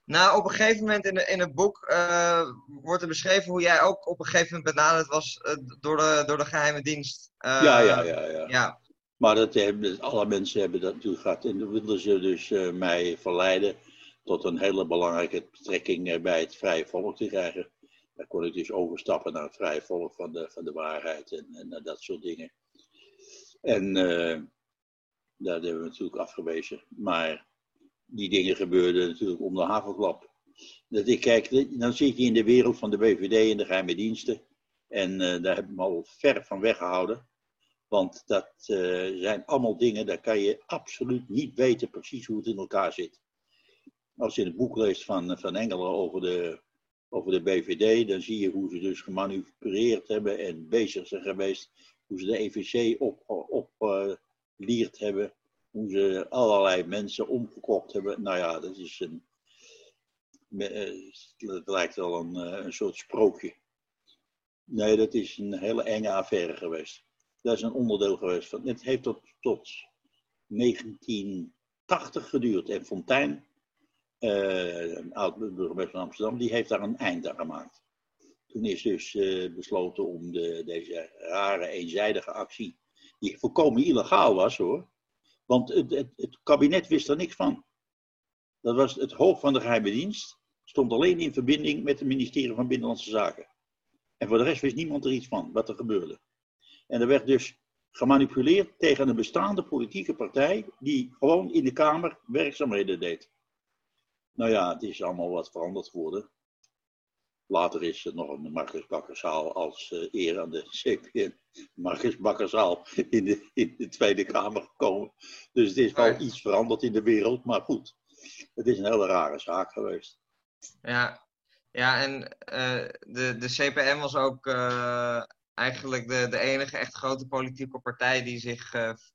Nou, op een gegeven moment in, de, in het boek uh, wordt er beschreven hoe jij ook op een gegeven moment benaderd was uh, door, de, door de geheime dienst. Uh, ja, ja, ja, ja, ja. Maar dat hebben, alle mensen hebben dat natuurlijk gehad. En dan wilden ze dus mij verleiden tot een hele belangrijke betrekking bij het vrije volk te krijgen. Daar kon ik dus overstappen naar het vrije volk van de, van de waarheid en, en dat soort dingen. En daar hebben we natuurlijk afgewezen. Maar die dingen gebeurden natuurlijk om de havenklap. Dat ik kijk, dan zit je in de wereld van de BVD en de geheime diensten. En uh, daar heb ik me al ver van weggehouden. Want dat uh, zijn allemaal dingen, daar kan je absoluut niet weten precies hoe het in elkaar zit. Als je het boek leest van, van Engelen over de, over de BVD, dan zie je hoe ze dus gemanipuleerd hebben en bezig zijn geweest. Hoe ze de EVC op, op uh, hebben hoe ze allerlei mensen omgekocht hebben. Nou ja, dat is een. Eh, het lijkt wel een, eh, een soort sprookje. Nee, dat is een hele enge affaire geweest. Dat is een onderdeel geweest van. Het heeft tot, tot 1980 geduurd. En Fontijn, uh, een oud burgemeester van Amsterdam, die heeft daar een eind aan gemaakt. Toen is dus besloten om de, deze rare eenzijdige actie, die volkomen illegaal was hoor, want het, het, kabinet wist er niks van. Dat was het hoofd van de geheime dienst. Stond alleen in verbinding met het ministerie van Binnenlandse Zaken. En voor de rest wist niemand er iets van, wat er gebeurde. En er werd dus gemanipuleerd tegen een bestaande politieke partij die gewoon in de Kamer werkzaamheden deed. Nou ja, het is allemaal wat veranderd geworden. Later is er nog een Marcus Bakkerzaal als uh, eer aan de CPN. Marcus Bakkerzaal in de, in de Tweede Kamer gekomen. Dus het is wel iets veranderd in de wereld. Maar goed, het is een hele rare zaak geweest. Ja, ja en uh, de, de CPN was ook uh, eigenlijk de, de enige echt grote politieke partij die zich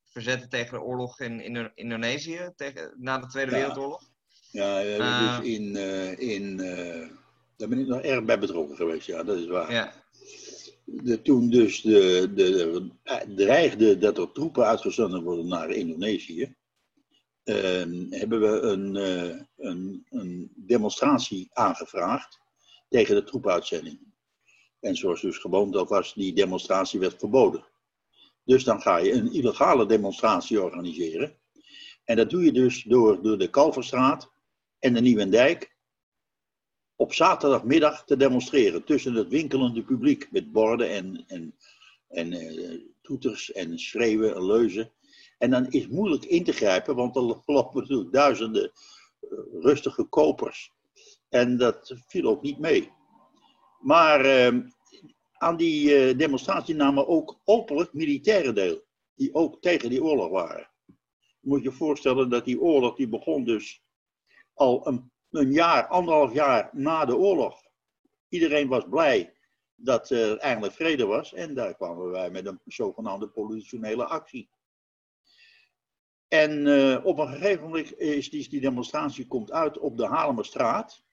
verzette tegen de oorlog in, in Indonesië tegen, na de Tweede Wereldoorlog. Ja, dus in, in daar ben ik nog erg bij betrokken geweest, ja, dat is waar. Ja. De, toen dus de, de, de, dreigde dat er troepen uitgezonden worden naar Indonesië, Ehm, hebben we een, uh, een, een, demonstratie aangevraagd tegen de troepuitzending. En zoals dus gewoon dat was, die demonstratie werd verboden. Dus dan ga je een illegale demonstratie organiseren. En dat doe je dus door, door de Kalverstraat en de Nieuwendijk op zaterdagmiddag te demonstreren tussen het winkelende publiek met borden en, en, en uh, toeters en schreeuwen en leuzen. En dan is moeilijk in te grijpen, want er lopen natuurlijk duizenden eh, rustige kopers. En dat viel ook niet mee. Maar uh, aan die uh, demonstratie namen ook openlijk militairen deel, die ook tegen die oorlog waren. Je moet je voorstellen dat die oorlog, die begon dus al een, een jaar, anderhalf jaar na de oorlog. Iedereen was blij dat er eindelijk vrede was en daar kwamen wij met een zogenaamde politionele actie. En uh, op een gegeven moment is die, demonstratie komt uit op de Halemerstraat.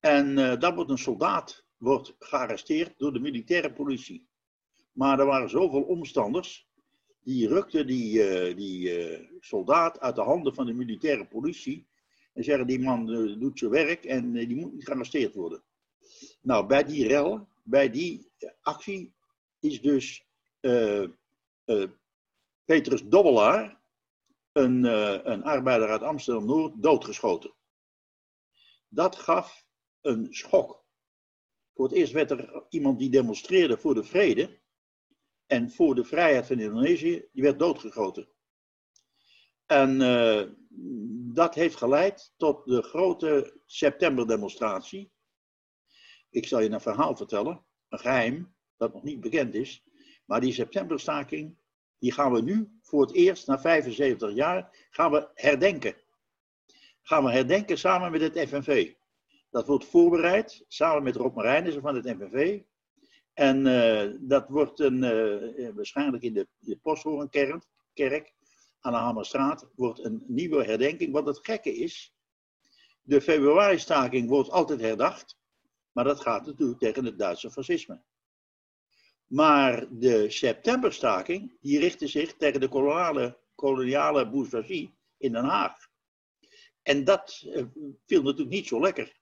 En uh, daar wordt een soldaat wordt gearresteerd door de militaire politie. Maar er waren zoveel omstanders, die rukten die, uh, die soldaat uit de handen van de militaire politie. En zeggen, die man doet zijn werk en die moet niet gearresteerd worden. Nou, bij die rel, bij die actie, is dus Petrus Dobbelaar, een, uh, een arbeider uit Amsterdam-Noord, doodgeschoten. Dat gaf een schok. Voor het eerst werd er iemand die demonstreerde voor de vrede en voor de vrijheid van Indonesië, die werd doodgeschoten. En uh, dat heeft geleid tot de grote septemberdemonstratie. Ik zal je een verhaal vertellen, een geheim dat nog niet bekend is. Maar die septemberstaking die gaan we nu voor het eerst na 75 jaar gaan we herdenken. Gaan we herdenken samen met het FNV. Dat wordt voorbereid samen met Rob Marijnissen van het FNV. En uh, dat wordt een, uh, waarschijnlijk in de, de Posthorenkerk aan de Hamerstraat wordt een nieuwe herdenking. Wat het gekke is, de februari-staking wordt altijd herdacht, maar dat gaat natuurlijk tegen het Duitse fascisme. Maar de septemberstaking, die richtte zich tegen de koloniale, koloniale bourgeoisie in Den Haag. En dat eh, viel natuurlijk niet zo lekker.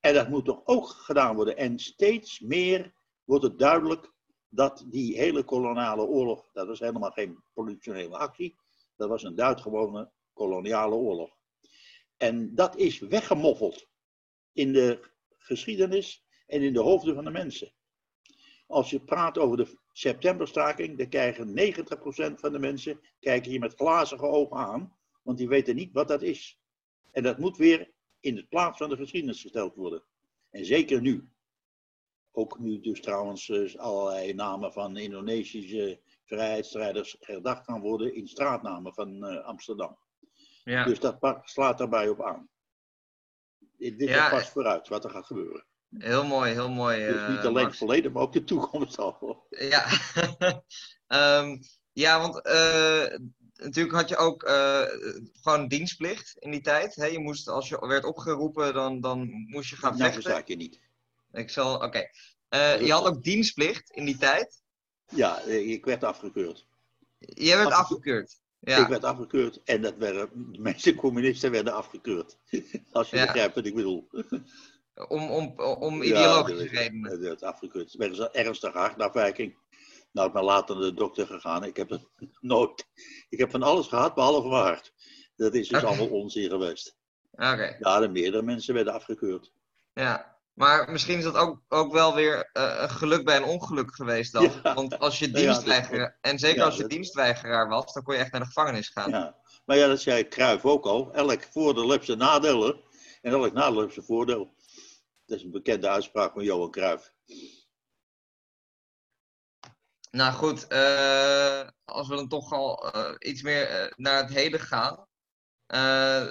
En dat moet toch ook gedaan worden. En steeds meer wordt het duidelijk dat die hele koloniale oorlog, dat was helemaal geen politionele actie, dat was een duidgewone koloniale oorlog. En dat is weggemoffeld in de geschiedenis en in de hoofden van de mensen. Als je praat over de septemberstaking, dan krijgen 90% van de mensen kijken je met glazige ogen aan, want die weten niet wat dat is. En dat moet weer in de plaats van de geschiedenis gesteld worden. En zeker nu. Ook nu dus trouwens eh, allerlei namen van Indonesische vrijheidsstrijders herdacht gaan worden in straatnamen van uh, Amsterdam. Ja. Dus dat slaat daarbij op aan. Dit, dit ja. vast vooruit wat er gaat gebeuren. Heel mooi, heel mooi. Dus niet alleen het verleden, maar ook de toekomst al. Ja, um, ja want uh, natuurlijk had je ook uh, gewoon dienstplicht in die tijd. Hè? Je moest, als je werd opgeroepen, dan, dan moest je gaan nou, vechten. Nou, je niet. Ik zal, oké. Okay. Uh, je had ook dienstplicht in die tijd? Ja, ik werd afgekeurd. Jij werd afgekeurd? Ja. Ik werd afgekeurd en dat werden, de meeste communisten werden afgekeurd. Als je ja. begrijpt wat ik bedoel. Om, om, om ideologische ja, redenen. Het afgekeurd. Het is ernstig hartafwijking. Nou, ik ben later naar de dokter gegaan. Ik heb het nooit. Ik heb van alles gehad, behalve mijn hart. Dat is dus allemaal onzin geweest. Oké. Ja, de meerdere mensen werden afgekeurd. Ja, maar misschien is dat ook, ook wel weer uh, een geluk bij een ongeluk geweest dan. Want als je dienstweigeraar, en zeker als je dienstweigeraar was, dan kon je echt naar de gevangenis gaan. Ja. Maar ja, dat zei Kruif ook al. Elk voordeel heeft zijn nadelen. En elk nadeel heeft zijn voordeel. Dat is een bekende uitspraak van Johan Cruijff. Nou goed, uh, als we dan toch al uh, iets meer naar het heden gaan,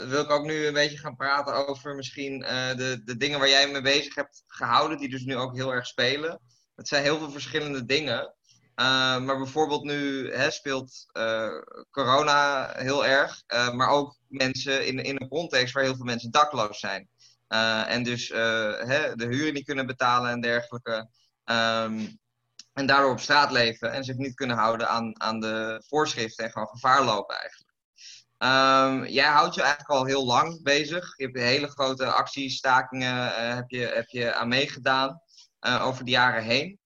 wil ik ook nu een beetje gaan praten over misschien de, de dingen waar jij mee bezig hebt gehouden, die dus nu ook heel erg spelen. Het zijn heel veel verschillende dingen. Uh, maar bijvoorbeeld nu hè, speelt corona heel erg, maar ook mensen in, in een context waar heel veel mensen dakloos zijn. en dus hè, de huur niet kunnen betalen en dergelijke. Um, en daardoor op straat leven en zich niet kunnen houden aan, aan de voorschriften en gewoon gevaar lopen eigenlijk. Um, jij houdt je eigenlijk al heel lang bezig. Je hebt hele grote acties, stakingen heb, je, heb je aan meegedaan over de jaren heen.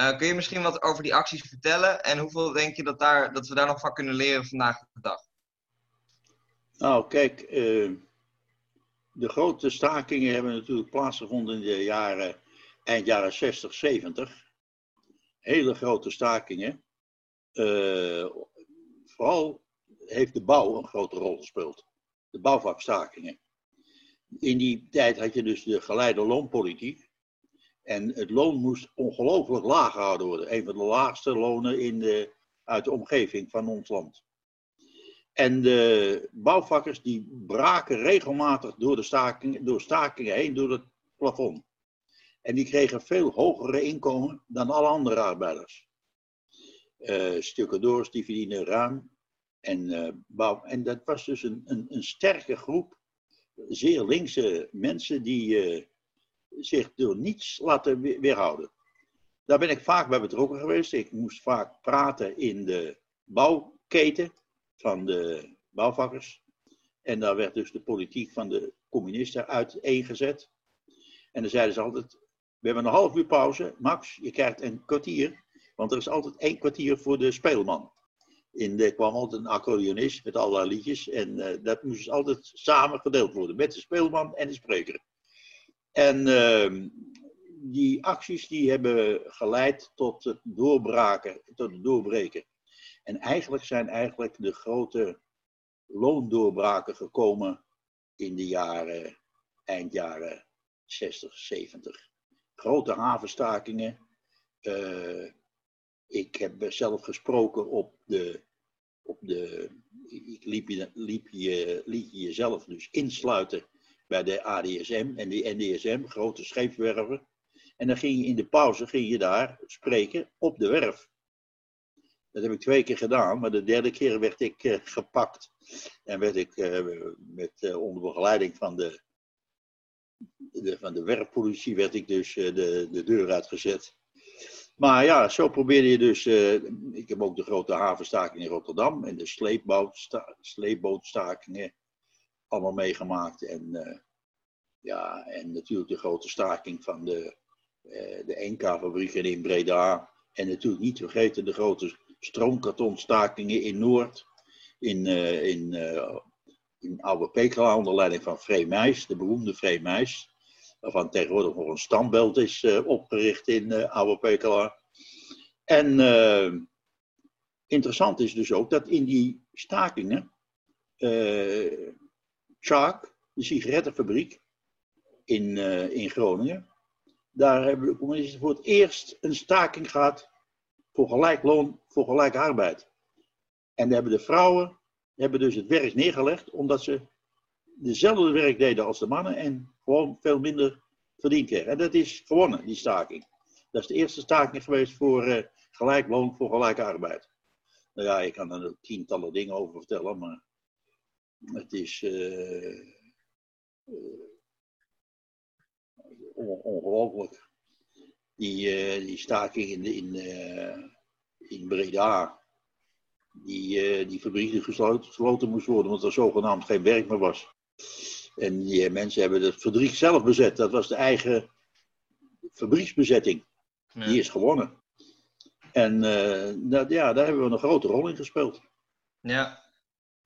Uh, kun je misschien wat over die acties vertellen en hoeveel denk je dat, daar, dat we daar nog van kunnen leren vandaag de dag? Nou, kijk, de grote stakingen hebben natuurlijk plaatsgevonden in de jaren, eind jaren 60, 70. Hele grote stakingen. Vooral heeft de bouw een grote rol gespeeld. De bouwvakstakingen. In die tijd had je dus de geleide loonpolitiek. En het loon moest ongelooflijk laag gehouden worden. Een van de laagste lonen in de, uit de omgeving van ons land. En de bouwvakkers die braken regelmatig door, de stakingen, door stakingen heen, door het plafond. En die kregen veel hogere inkomen dan alle andere arbeiders. Uh, stucadoors die verdienen ruim. En, uh, bouw, en dat was dus een, een, een sterke groep, zeer linkse mensen die, uh, zich door niets laten weerhouden. Daar ben ik vaak bij betrokken geweest. Ik moest vaak praten in de bouwketen van de bouwvakkers. En daar werd dus de politiek van de communisten uiteengezet. En dan zeiden ze altijd: We hebben een half uur pauze. Max, je krijgt een kwartier. Want er is altijd één kwartier voor de speelman. In de kwam altijd een accordeonist met allerlei liedjes. En uh, dat moest dus altijd samen gedeeld worden. Met de speelman en de spreker. En uh, die acties die hebben geleid tot het doorbraken, tot het doorbreken. En eigenlijk zijn eigenlijk de grote loondoorbraken gekomen in de jaren, eind jaren 60, 70. Grote havenstakingen. Uh, ik heb zelf gesproken op de. Op de ik liep je, liep je, liet je jezelf dus insluiten bij de ADSM en de NDSM, grote scheepswerven. En dan ging je in de pauze ging je daar spreken op de werf. Dat heb ik twee keer gedaan, maar de derde keer werd ik uh, gepakt. En werd ik uh, met, uh, onder begeleiding van de, de, van de werfpolitie werd ik dus de, de deur uitgezet. Maar ja, zo probeerde je dus. ik heb ook de grote havenstaking in Rotterdam en de sleepbootstakingen allemaal meegemaakt. En, uh, ja, en natuurlijk de grote staking van de, uh, de NK-fabrieken in Breda. En natuurlijk niet vergeten de grote stroomkartonstakingen in Noord. In, in, in Oude Pekela onder leiding van Free Meijs, de beroemde Free Meijs. Waarvan tegenwoordig nog een standbeeld is opgericht in Oude Pekela. En interessant is dus ook dat in die stakingen Shark, de sigarettenfabriek in, uh, in Groningen. Daar hebben de communisten voor het eerst een staking gehad voor gelijk loon, voor gelijk arbeid. En daar hebben de vrouwen hebben dus het werk neergelegd omdat ze dezelfde werk deden als de mannen en gewoon veel minder verdiend kregen. En dat is gewonnen, die staking. Dat is de eerste staking geweest voor uh, gelijk loon voor gelijke arbeid. Nou ja, ik kan er tientallen dingen over vertellen, maar het is uh, ongelooflijk. Die, die staking in, in, in Breda, die, die fabriek die gesloten, gesloten moest worden omdat er zogenaamd geen werk meer was. En die mensen hebben het fabriek zelf bezet. Dat was de eigen fabrieksbezetting. Ja. Die is gewonnen. En dat, ja, daar hebben we een grote rol in gespeeld. Ja,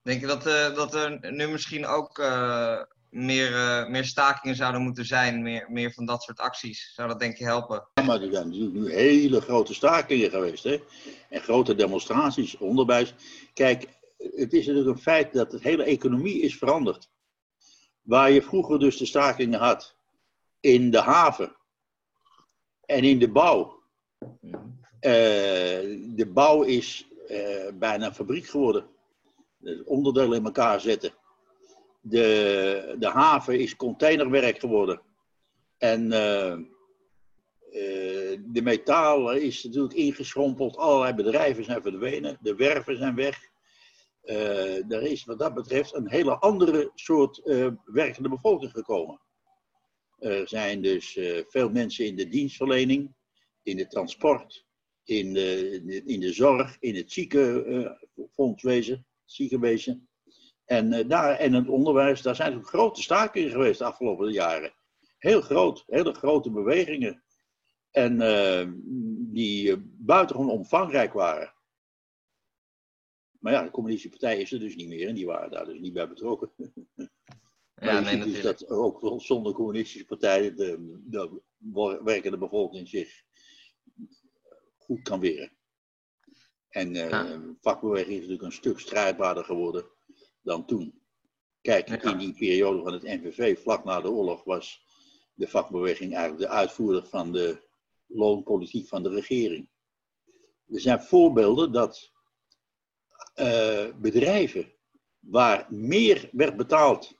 Denk je dat, uh, dat er nu misschien ook uh, meer, meer stakingen zouden moeten zijn? Meer, meer van dat soort acties? Zou dat denk je helpen? Ja, maar er zijn natuurlijk nu hele grote stakingen geweest. Hè? En grote demonstraties, onderwijs. Kijk, het is natuurlijk een feit dat de hele economie is veranderd. Waar je vroeger dus de stakingen had in de haven en in de bouw. Mhm. de bouw is bijna een fabriek geworden onderdelen in elkaar zetten. De, de haven is containerwerk geworden. En uh, de metaal is natuurlijk ingeschrompeld. Allerlei bedrijven zijn verdwenen. De werven zijn weg. Uh, er is wat dat betreft een hele andere soort uh, werkende bevolking gekomen. Er zijn dus uh, veel mensen in de dienstverlening, in het transport, in de, in de zorg, in het ziekenfondswezen, ziekenwezen. En, daar, en het onderwijs, daar zijn ook grote stakingen geweest de afgelopen jaren. Heel groot, hele grote bewegingen. En die buitengewoon omvangrijk waren. Maar ja, de communistische partij is er dus niet meer en die waren daar dus niet bij betrokken. Ja, maar je nee, dus dat ook zonder communistische partij de, de werkende bevolking zich goed kan weren. En uh, ja. vakbeweging is natuurlijk een stuk strijdbaarder geworden dan toen. Kijk, in die periode van het NVV, vlak na de oorlog, was de vakbeweging eigenlijk de uitvoerder van de loonpolitiek van de regering. Er zijn voorbeelden dat uh, bedrijven waar meer werd betaald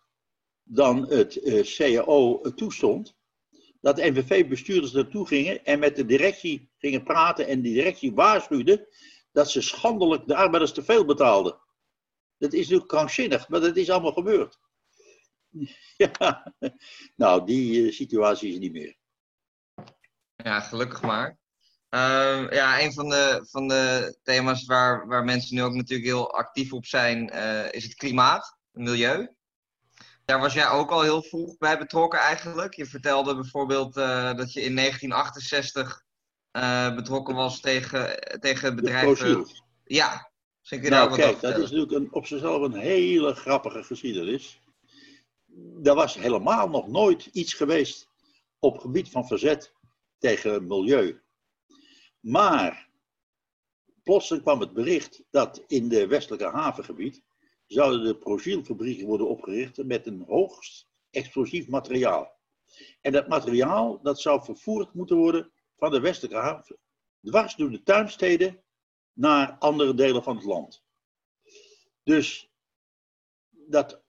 dan het uh, CAO toestond, dat de NVV-bestuurders naartoe gingen en met de directie gingen praten en die directie waarschuwde dat ze schandelijk de arbeiders te veel betaalden. Dat is natuurlijk krankzinnig, maar dat is allemaal gebeurd. ja, nou, die uh, situatie is niet meer. Ja, gelukkig maar. Uh, ja, een van de, van de thema's waar, waar mensen nu ook natuurlijk heel actief op zijn, uh, is het klimaat, het milieu. Daar was jij ook al heel vroeg bij betrokken eigenlijk. Je vertelde bijvoorbeeld uh, dat je in 1968 betrokken was tegen, tegen bedrijven. Ja, zeker nou, daar kijk, dat is natuurlijk een, op zichzelf een hele grappige geschiedenis. Er was helemaal nog nooit iets geweest op gebied van verzet tegen milieu. Maar plotseling kwam het bericht dat in de westelijke havengebied zouden de prozielfabrieken worden opgericht met een hoogst explosief materiaal. En dat materiaal dat zou vervoerd moeten worden van de westelijke haven dwars door de tuinsteden naar andere delen van het land. Dus dat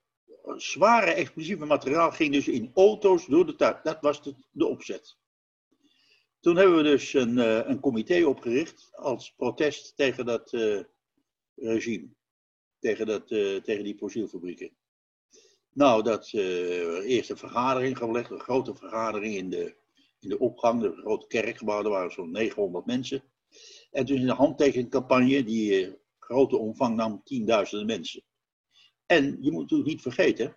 zware explosieve materiaal ging dus in auto's door de tuin. Dat was de opzet. Toen hebben we dus een, uh, een comité opgericht als protest tegen dat uh, regime. Tegen, dat, uh, tegen die fossielfabrieken. Nou, dat eerst een vergadering gelegd, een grote vergadering in de, in de opgang, de grote kerkgebouw, er waren zo'n 900 mensen. En toen in de handtekencampagne, die grote omvang nam, tienduizenden mensen. En je moet natuurlijk niet vergeten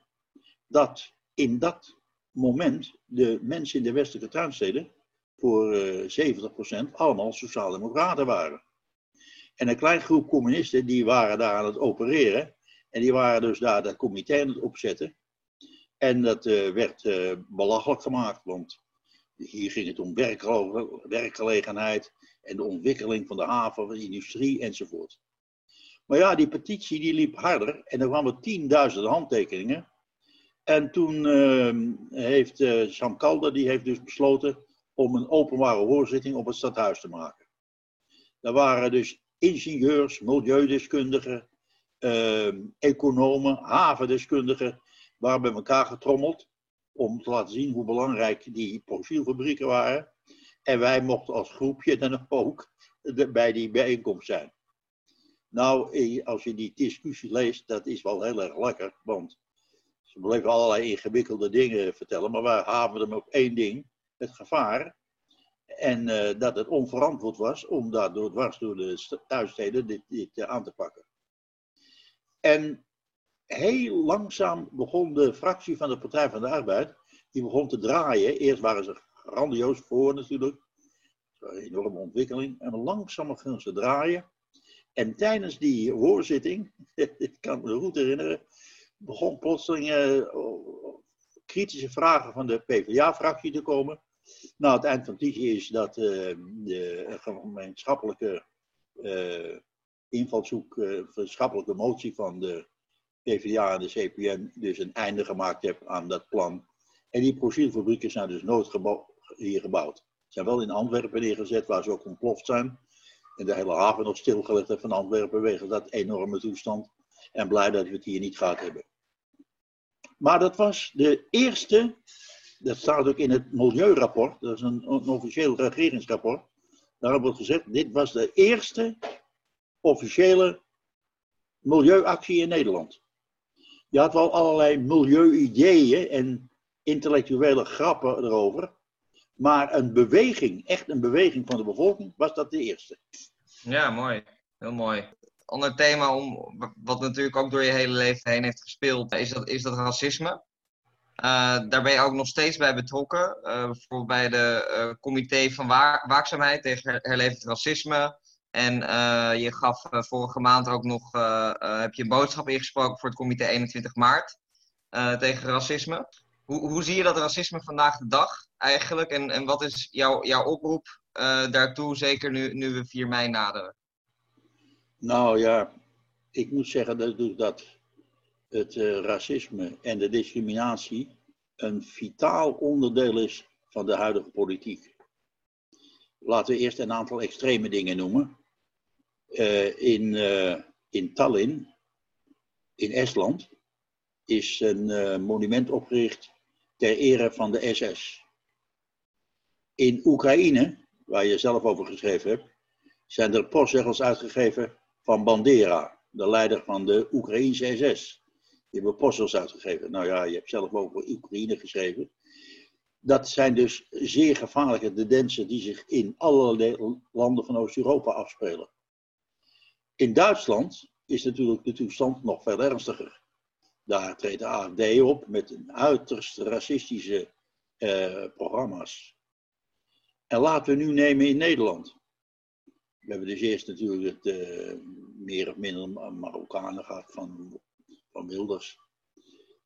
dat in dat moment de mensen in de westelijke tuinsteden voor uh, eh, 70% allemaal sociaaldemocraten waren. En een klein groep communisten die waren daar aan het opereren. En die waren dus daar dat comité aan het opzetten. En dat uh, werd uh, belachelijk gemaakt, want hier ging het om werkgelegenheid en de ontwikkeling van de haven, van de industrie enzovoort. Maar ja, die petitie die liep harder en er kwamen tienduizenden handtekeningen. En toen uh, heeft Sam Calder, die heeft dus besloten om een openbare hoorzitting op het stadhuis te maken. Daar waren dus ingenieurs, milieudeskundigen, eh, economen, havendeskundigen, waren bij elkaar getrommeld om te laten zien hoe belangrijk die profielfabrieken waren. En wij mochten als groepje dan ook bij die bijeenkomst zijn. Nou, eh, als je die discussie leest, dat is wel heel erg lekker, want ze bleven allerlei ingewikkelde dingen vertellen, maar wij haven op één ding het gevaar. En uh, dat het onverantwoord was om daardoor dwars door de thuissteden dit, uh, aan te pakken. En heel langzaam begon de fractie van de Partij van de Arbeid, die begon te draaien. Eerst waren ze grandioos voor natuurlijk. Een enorme ontwikkeling. En langzaam gingen ze draaien. En tijdens die hoorzitting, ik kan me goed herinneren, begon plotseling uh, kritische vragen van de PvdA-fractie te komen. Nou, het eind van het liedje is dat uh, de gemeenschappelijke uh, invalshoek, gemeenschappelijke motie van de PvdA en de CPN dus een einde gemaakt heeft aan dat plan. En die profielfabrieken zijn dus nooit hier gebouwd. Zijn wel in Antwerpen neergezet, waar ze ook ontploft zijn. En de hele haven nog stilgelegd heeft van Antwerpen, wegens dat enorme toestand. En blij dat we het hier niet gehad hebben. Maar dat was de eerste dat staat ook in het Milieurapport, dat is een, officieel regeringsrapport. Daarop wordt gezegd, dit was de eerste officiële milieuactie in Nederland. Je had wel allerlei milieu-ideeën en intellectuele grappen erover. Maar een beweging, echt een beweging van de bevolking, was dat de eerste. Ja, mooi. Heel mooi. Ander thema, om, wat natuurlijk ook door je hele leven heen heeft gespeeld, is dat, is dat racisme. Uh, daar ben je ook nog steeds bij betrokken. Uh, bijvoorbeeld bij de uh, comité van waakzaamheid tegen herlevend racisme. En je gaf vorige maand ook nog heb je een boodschap ingesproken voor het comité 21 maart tegen racisme. Hoe, hoe zie je dat racisme vandaag de dag eigenlijk? En, en wat is jouw, jouw oproep daartoe, zeker nu, nu we 4 mei naderen? Nou ja, ik moet zeggen dat, dat het uh, racisme en de discriminatie een vitaal onderdeel is van de huidige politiek. Laten we eerst een aantal extreme dingen noemen. Uh, in, uh, in Tallinn, in Estland, is een monument opgericht ter ere van de SS. In Oekraïne, waar je zelf over geschreven hebt, zijn er postzegels uitgegeven van Bandera, de leider van de Oekraïnse SS. Die hebben posters uitgegeven. Nou ja, je hebt zelf over Oekraïne geschreven. Dat zijn dus zeer gevaarlijke tendensen die zich in alle landen van Oost-Europa afspelen. In Duitsland is natuurlijk de toestand nog veel ernstiger. Daar treedt de AFD op met een uiterst racistische eh, programma's. En laten we nu nemen in Nederland. We hebben dus eerst natuurlijk uh, meer of minder Marokkanen gehad van van Wilders.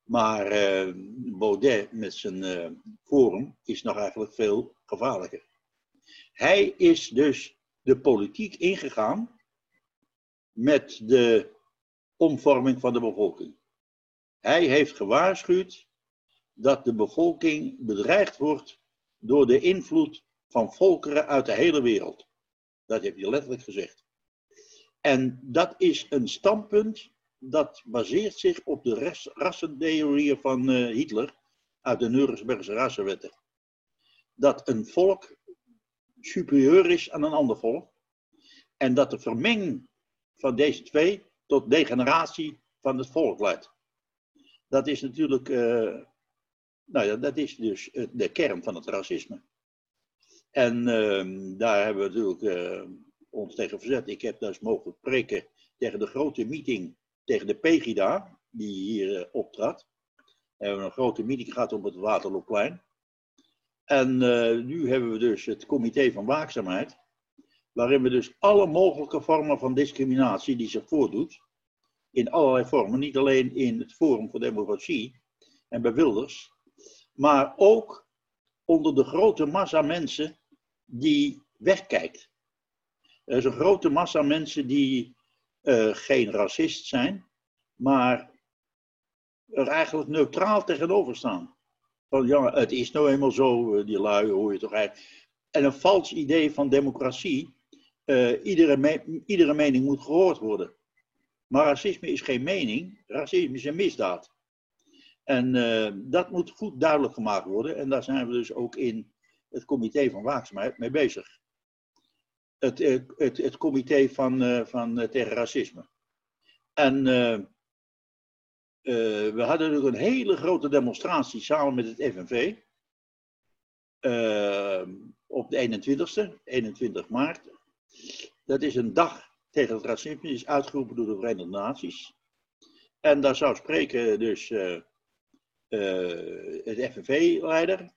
Maar uh, Baudet met zijn uh, forum is nog eigenlijk veel gevaarlijker. Hij is dus de politiek ingegaan met de omvorming van de bevolking. Hij heeft gewaarschuwd dat de bevolking bedreigd wordt door de invloed van volkeren uit de hele wereld. Dat heeft hij letterlijk gezegd. En dat is een standpunt dat baseert zich op de rassentheorieën van uh, Hitler uit de Nurembergse rassenwetten. Dat een volk superieur is aan een ander volk. En dat de vermenging van deze twee tot degeneratie van het volk leidt. Dat is natuurlijk, uh, nou ja, dat is dus de kern van het racisme. En uh, daar hebben we natuurlijk uh, ons tegen verzet. Ik heb dus mogen preken tegen de grote meeting tegen de Pegida, die hier uh, optrad. We hebben een grote meeting gehad op het Waterloopplein. En uh, nu hebben we dus het comité van waakzaamheid, waarin we dus alle mogelijke vormen van discriminatie die zich voordoet, in allerlei vormen, niet alleen in het Forum voor Democratie en bij Wilders, maar ook onder de grote massa mensen die wegkijkt. Er is een grote massa mensen die uh, geen racist zijn, maar er eigenlijk neutraal tegenover staan. Van ja, het is nou eenmaal zo, eh, die lui hoor je toch eigenlijk. En een vals idee van democratie, uh, iedere, iedere mening moet gehoord worden. Maar racisme is geen mening, racisme is een misdaad. En dat moet goed duidelijk gemaakt worden. En daar zijn we dus ook in het comité van waakzaamheid mee bezig het, eh, het, het comité van, uh, van uh, tegen racisme. En we hadden natuurlijk een hele grote demonstratie samen met het FNV. op de 21ste, 21 maart. Dat is een dag tegen het racisme, die is uitgeroepen door de Verenigde Naties. En daar zou spreken dus het FNV-leider.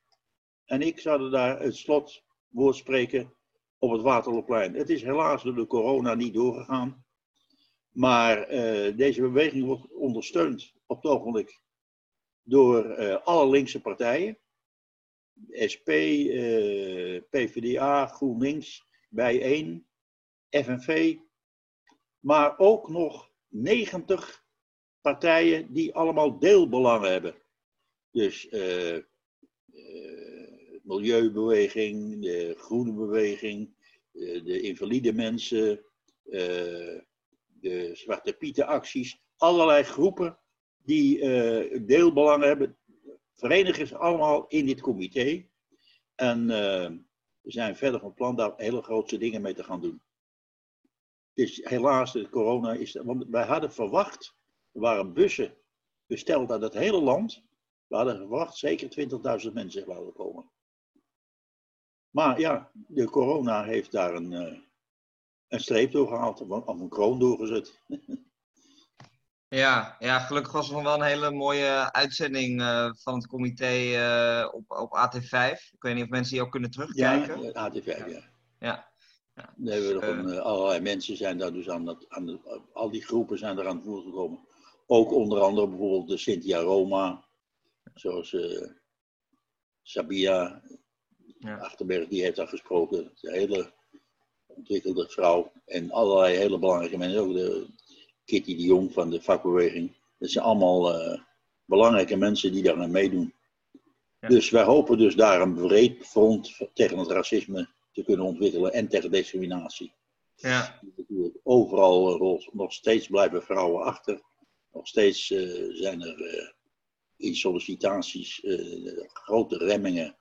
En ik zouden daar het slotwoord spreken op het Waterloopplein. Het is helaas door de corona niet doorgegaan. Maar uh, deze beweging wordt ondersteund op het ogenblik door uh, alle linkse partijen. SP, eh, PvdA, GroenLinks, Bijeen, FNV. Maar ook nog 90 partijen die allemaal deelbelangen hebben. Dus milieubeweging, de groene beweging, de invalide mensen, eh, de Zwarte Pieten acties. Allerlei groepen die eh, deelbelangen hebben verenigen zich allemaal in dit comité. En we zijn verder van plan daar hele grote dingen mee te gaan doen. Dus helaas, de corona is. Want wij hadden verwacht, er waren bussen besteld uit het hele land. We hadden verwacht zeker 20.000 mensen zouden komen. Maar ja, de corona heeft daar een, uh, een streep doorgehaald, of een kroon doorgezet. Ja, ja, gelukkig was er nog wel een hele mooie uitzending uh, van het comité uh, op, op AT5. Ik weet niet of mensen die ook kunnen terugkijken. Ja, AT5, ja. ja. ja. ja. Daar hebben we uh, allerlei mensen zijn daar dus aan, dat, aan de, al die groepen zijn eraan voer gekomen. Ook onder andere bijvoorbeeld de Cynthia Roma, zoals Sabia ja. Achterberg, die heeft daar gesproken. Een hele ontwikkelde vrouw. En allerlei hele belangrijke mensen, ook de Kitty de Jong van de vakbeweging. Dat zijn allemaal uh, belangrijke mensen die daar aan meedoen. Ja. Dus wij hopen dus daar een breed front tegen het racisme te kunnen ontwikkelen en tegen discriminatie. Ja. Overal uh, nog steeds blijven vrouwen achter. Nog steeds uh, zijn er in sollicitaties grote remmingen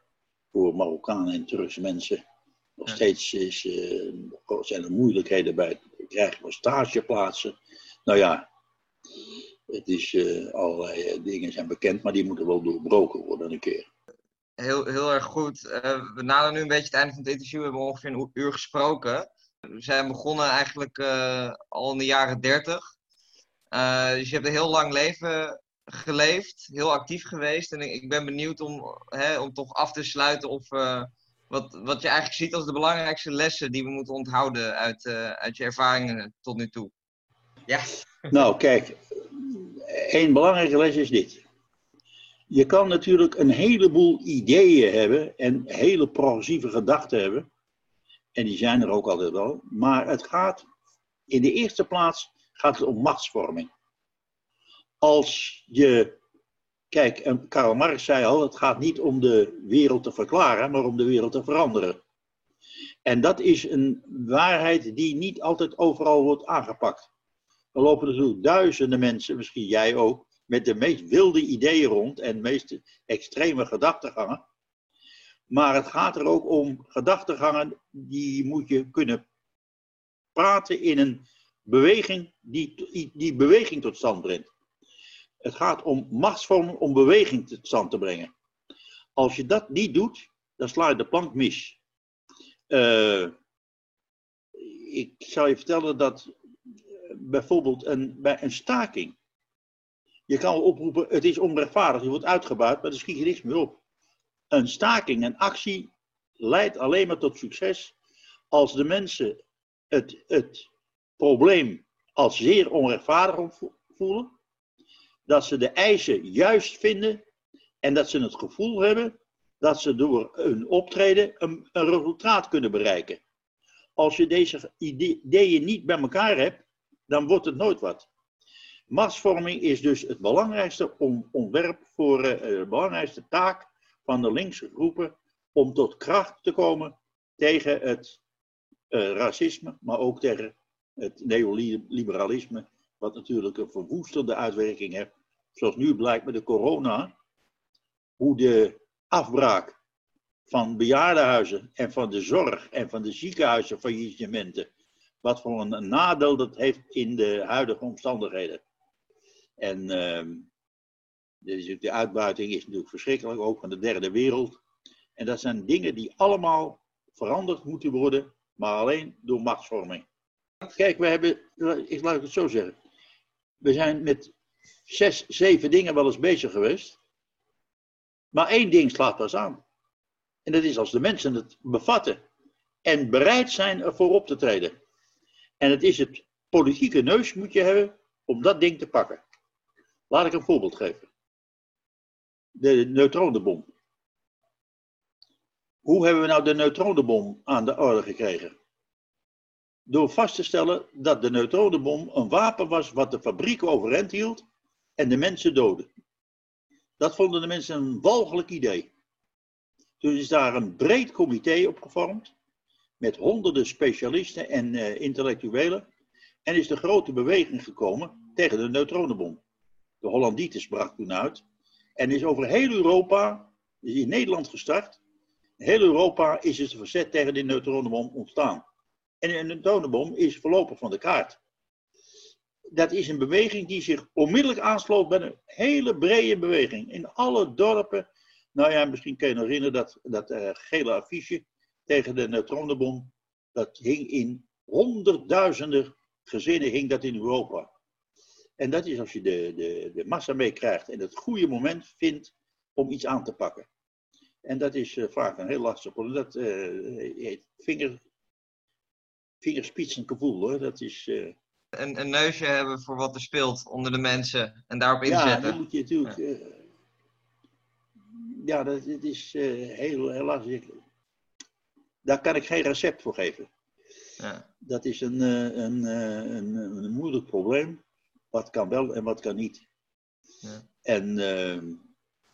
voor Marokkanen en Turkse mensen. Nog steeds is, zijn er moeilijkheden bij het krijgen van stageplaatsen. Nou ja, het is, uh, allerlei uh, dingen zijn bekend, maar die moeten wel doorbroken worden een keer. Heel, heel erg goed. Uh, we naderen nu een beetje het einde van het interview. We hebben ongeveer een uur gesproken. We zijn begonnen eigenlijk al in de jaren dertig. dus je hebt een heel lang leven geleefd, heel actief geweest. En ik, ik ben benieuwd om, hè, om toch af te sluiten of wat, wat je eigenlijk ziet als de belangrijkste lessen die we moeten onthouden uit, uit je ervaringen tot nu toe. Ja. Nou, kijk, één belangrijke les is dit. Je kan natuurlijk een heleboel ideeën hebben en hele progressieve gedachten hebben. En die zijn er ook altijd wel. Maar het gaat, in de eerste plaats gaat het om machtsvorming. Als je, kijk, Karl Marx zei al, het gaat niet om de wereld te verklaren, maar om de wereld te veranderen. En dat is een waarheid die niet altijd overal wordt aangepakt. Er lopen natuurlijk duizenden mensen, misschien jij ook, met de meest wilde ideeën rond en de meest extreme gedachtegangen. Maar het gaat er ook om gedachtegangen die moet je kunnen praten in een beweging die, die beweging tot stand brengt. Het gaat om machtsvorming om beweging tot stand te brengen. Als je dat niet doet, dan sla je de plank mis. Uh, ik zal je vertellen dat bijvoorbeeld een, bij een staking. Je kan oproepen, het is onrechtvaardig, je wordt uitgebuit, maar er schiet je niks meer op. Een staking, een actie, leidt alleen maar tot succes als de mensen het, het probleem als zeer onrechtvaardig voelen, dat ze de eisen juist vinden en dat ze het gevoel hebben dat ze door hun optreden een, resultaat kunnen bereiken. Als je deze ideeën niet bij elkaar hebt, dan wordt het nooit wat. Machtsvorming is dus het belangrijkste ontwerp voor uh, de belangrijkste taak van de linkse groepen om tot kracht te komen tegen het uh, racisme, maar ook tegen het neoliberalisme, wat natuurlijk een verwoestende uitwerking heeft. Zoals nu blijkt met de corona, hoe de afbraak van bejaardenhuizen en van de zorg en van de ziekenhuizen faillissementen wat voor een nadeel dat heeft in de huidige omstandigheden. En de, de uitbuiting is natuurlijk verschrikkelijk, ook van de derde wereld. En dat zijn dingen die allemaal veranderd moeten worden, maar alleen door machtsvorming. Kijk, we hebben, ik laat het zo zeggen. We zijn met zes, zeven dingen wel eens bezig geweest. Maar één ding slaat pas aan. En dat is als de mensen het bevatten en bereid zijn ervoor op te treden. En het is het politieke neus moet je hebben om dat ding te pakken. Laat ik een voorbeeld geven. De neutronenbom. Hoe hebben we nou de neutronenbom aan de orde gekregen? Door vast te stellen dat de neutronenbom een wapen was wat de fabriek overeind hield en de mensen doodde. Dat vonden de mensen een walgelijk idee. Toen is daar een breed comité opgevormd met honderden specialisten en uh, intellectuelen en is de grote beweging gekomen tegen de neutronenbom. De Hollanditis brak toen uit En is over heel Europa, is in Nederland gestart. Heel Europa is het verzet tegen die neutronenbom ontstaan. En een neutronenbom is voorlopig van de kaart. Dat is een beweging die zich onmiddellijk aansloot bij een hele brede beweging. In alle dorpen. Nou ja, misschien kan je nog herinneren dat, dat uh, gele affiche tegen de neutronenbom. Dat hing in honderdduizenden gezinnen hing dat in Europa. En dat is als je de, de, de massa meekrijgt en het goede moment vindt om iets aan te pakken. En dat is uh, vaak een heel lastig probleem. Dat uh, heet vinger, vingerspitsengevoel hoor. Dat is... Een, een, neusje hebben voor wat er speelt onder de mensen en daarop inzetten. Ja, dat moet je natuurlijk... Ja, ja dat, is heel, heel lastig. Daar kan ik geen recept voor geven. Ja. Dat is een, een, een, een, moeilijk probleem. Wat kan wel en wat kan niet. Ja. En uh,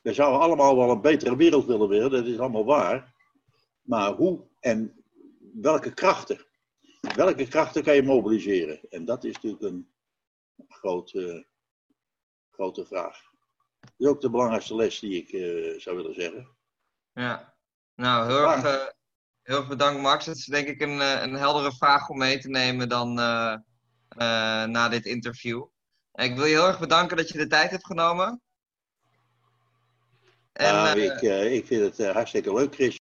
we zouden allemaal wel een betere wereld willen willen, dat is allemaal waar. Maar hoe en welke krachten? Welke krachten kan je mobiliseren? En dat is natuurlijk een grote, grote vraag. Dat is ook de belangrijkste les die ik uh, zou willen zeggen. Ja, nou heel erg, uh, heel erg bedankt Max. Het is denk ik een, een heldere vraag om mee te nemen dan uh, na dit interview. Ik wil je heel erg bedanken dat je de tijd hebt genomen. En, uh, ik, ik vind het hartstikke leuk, Chris.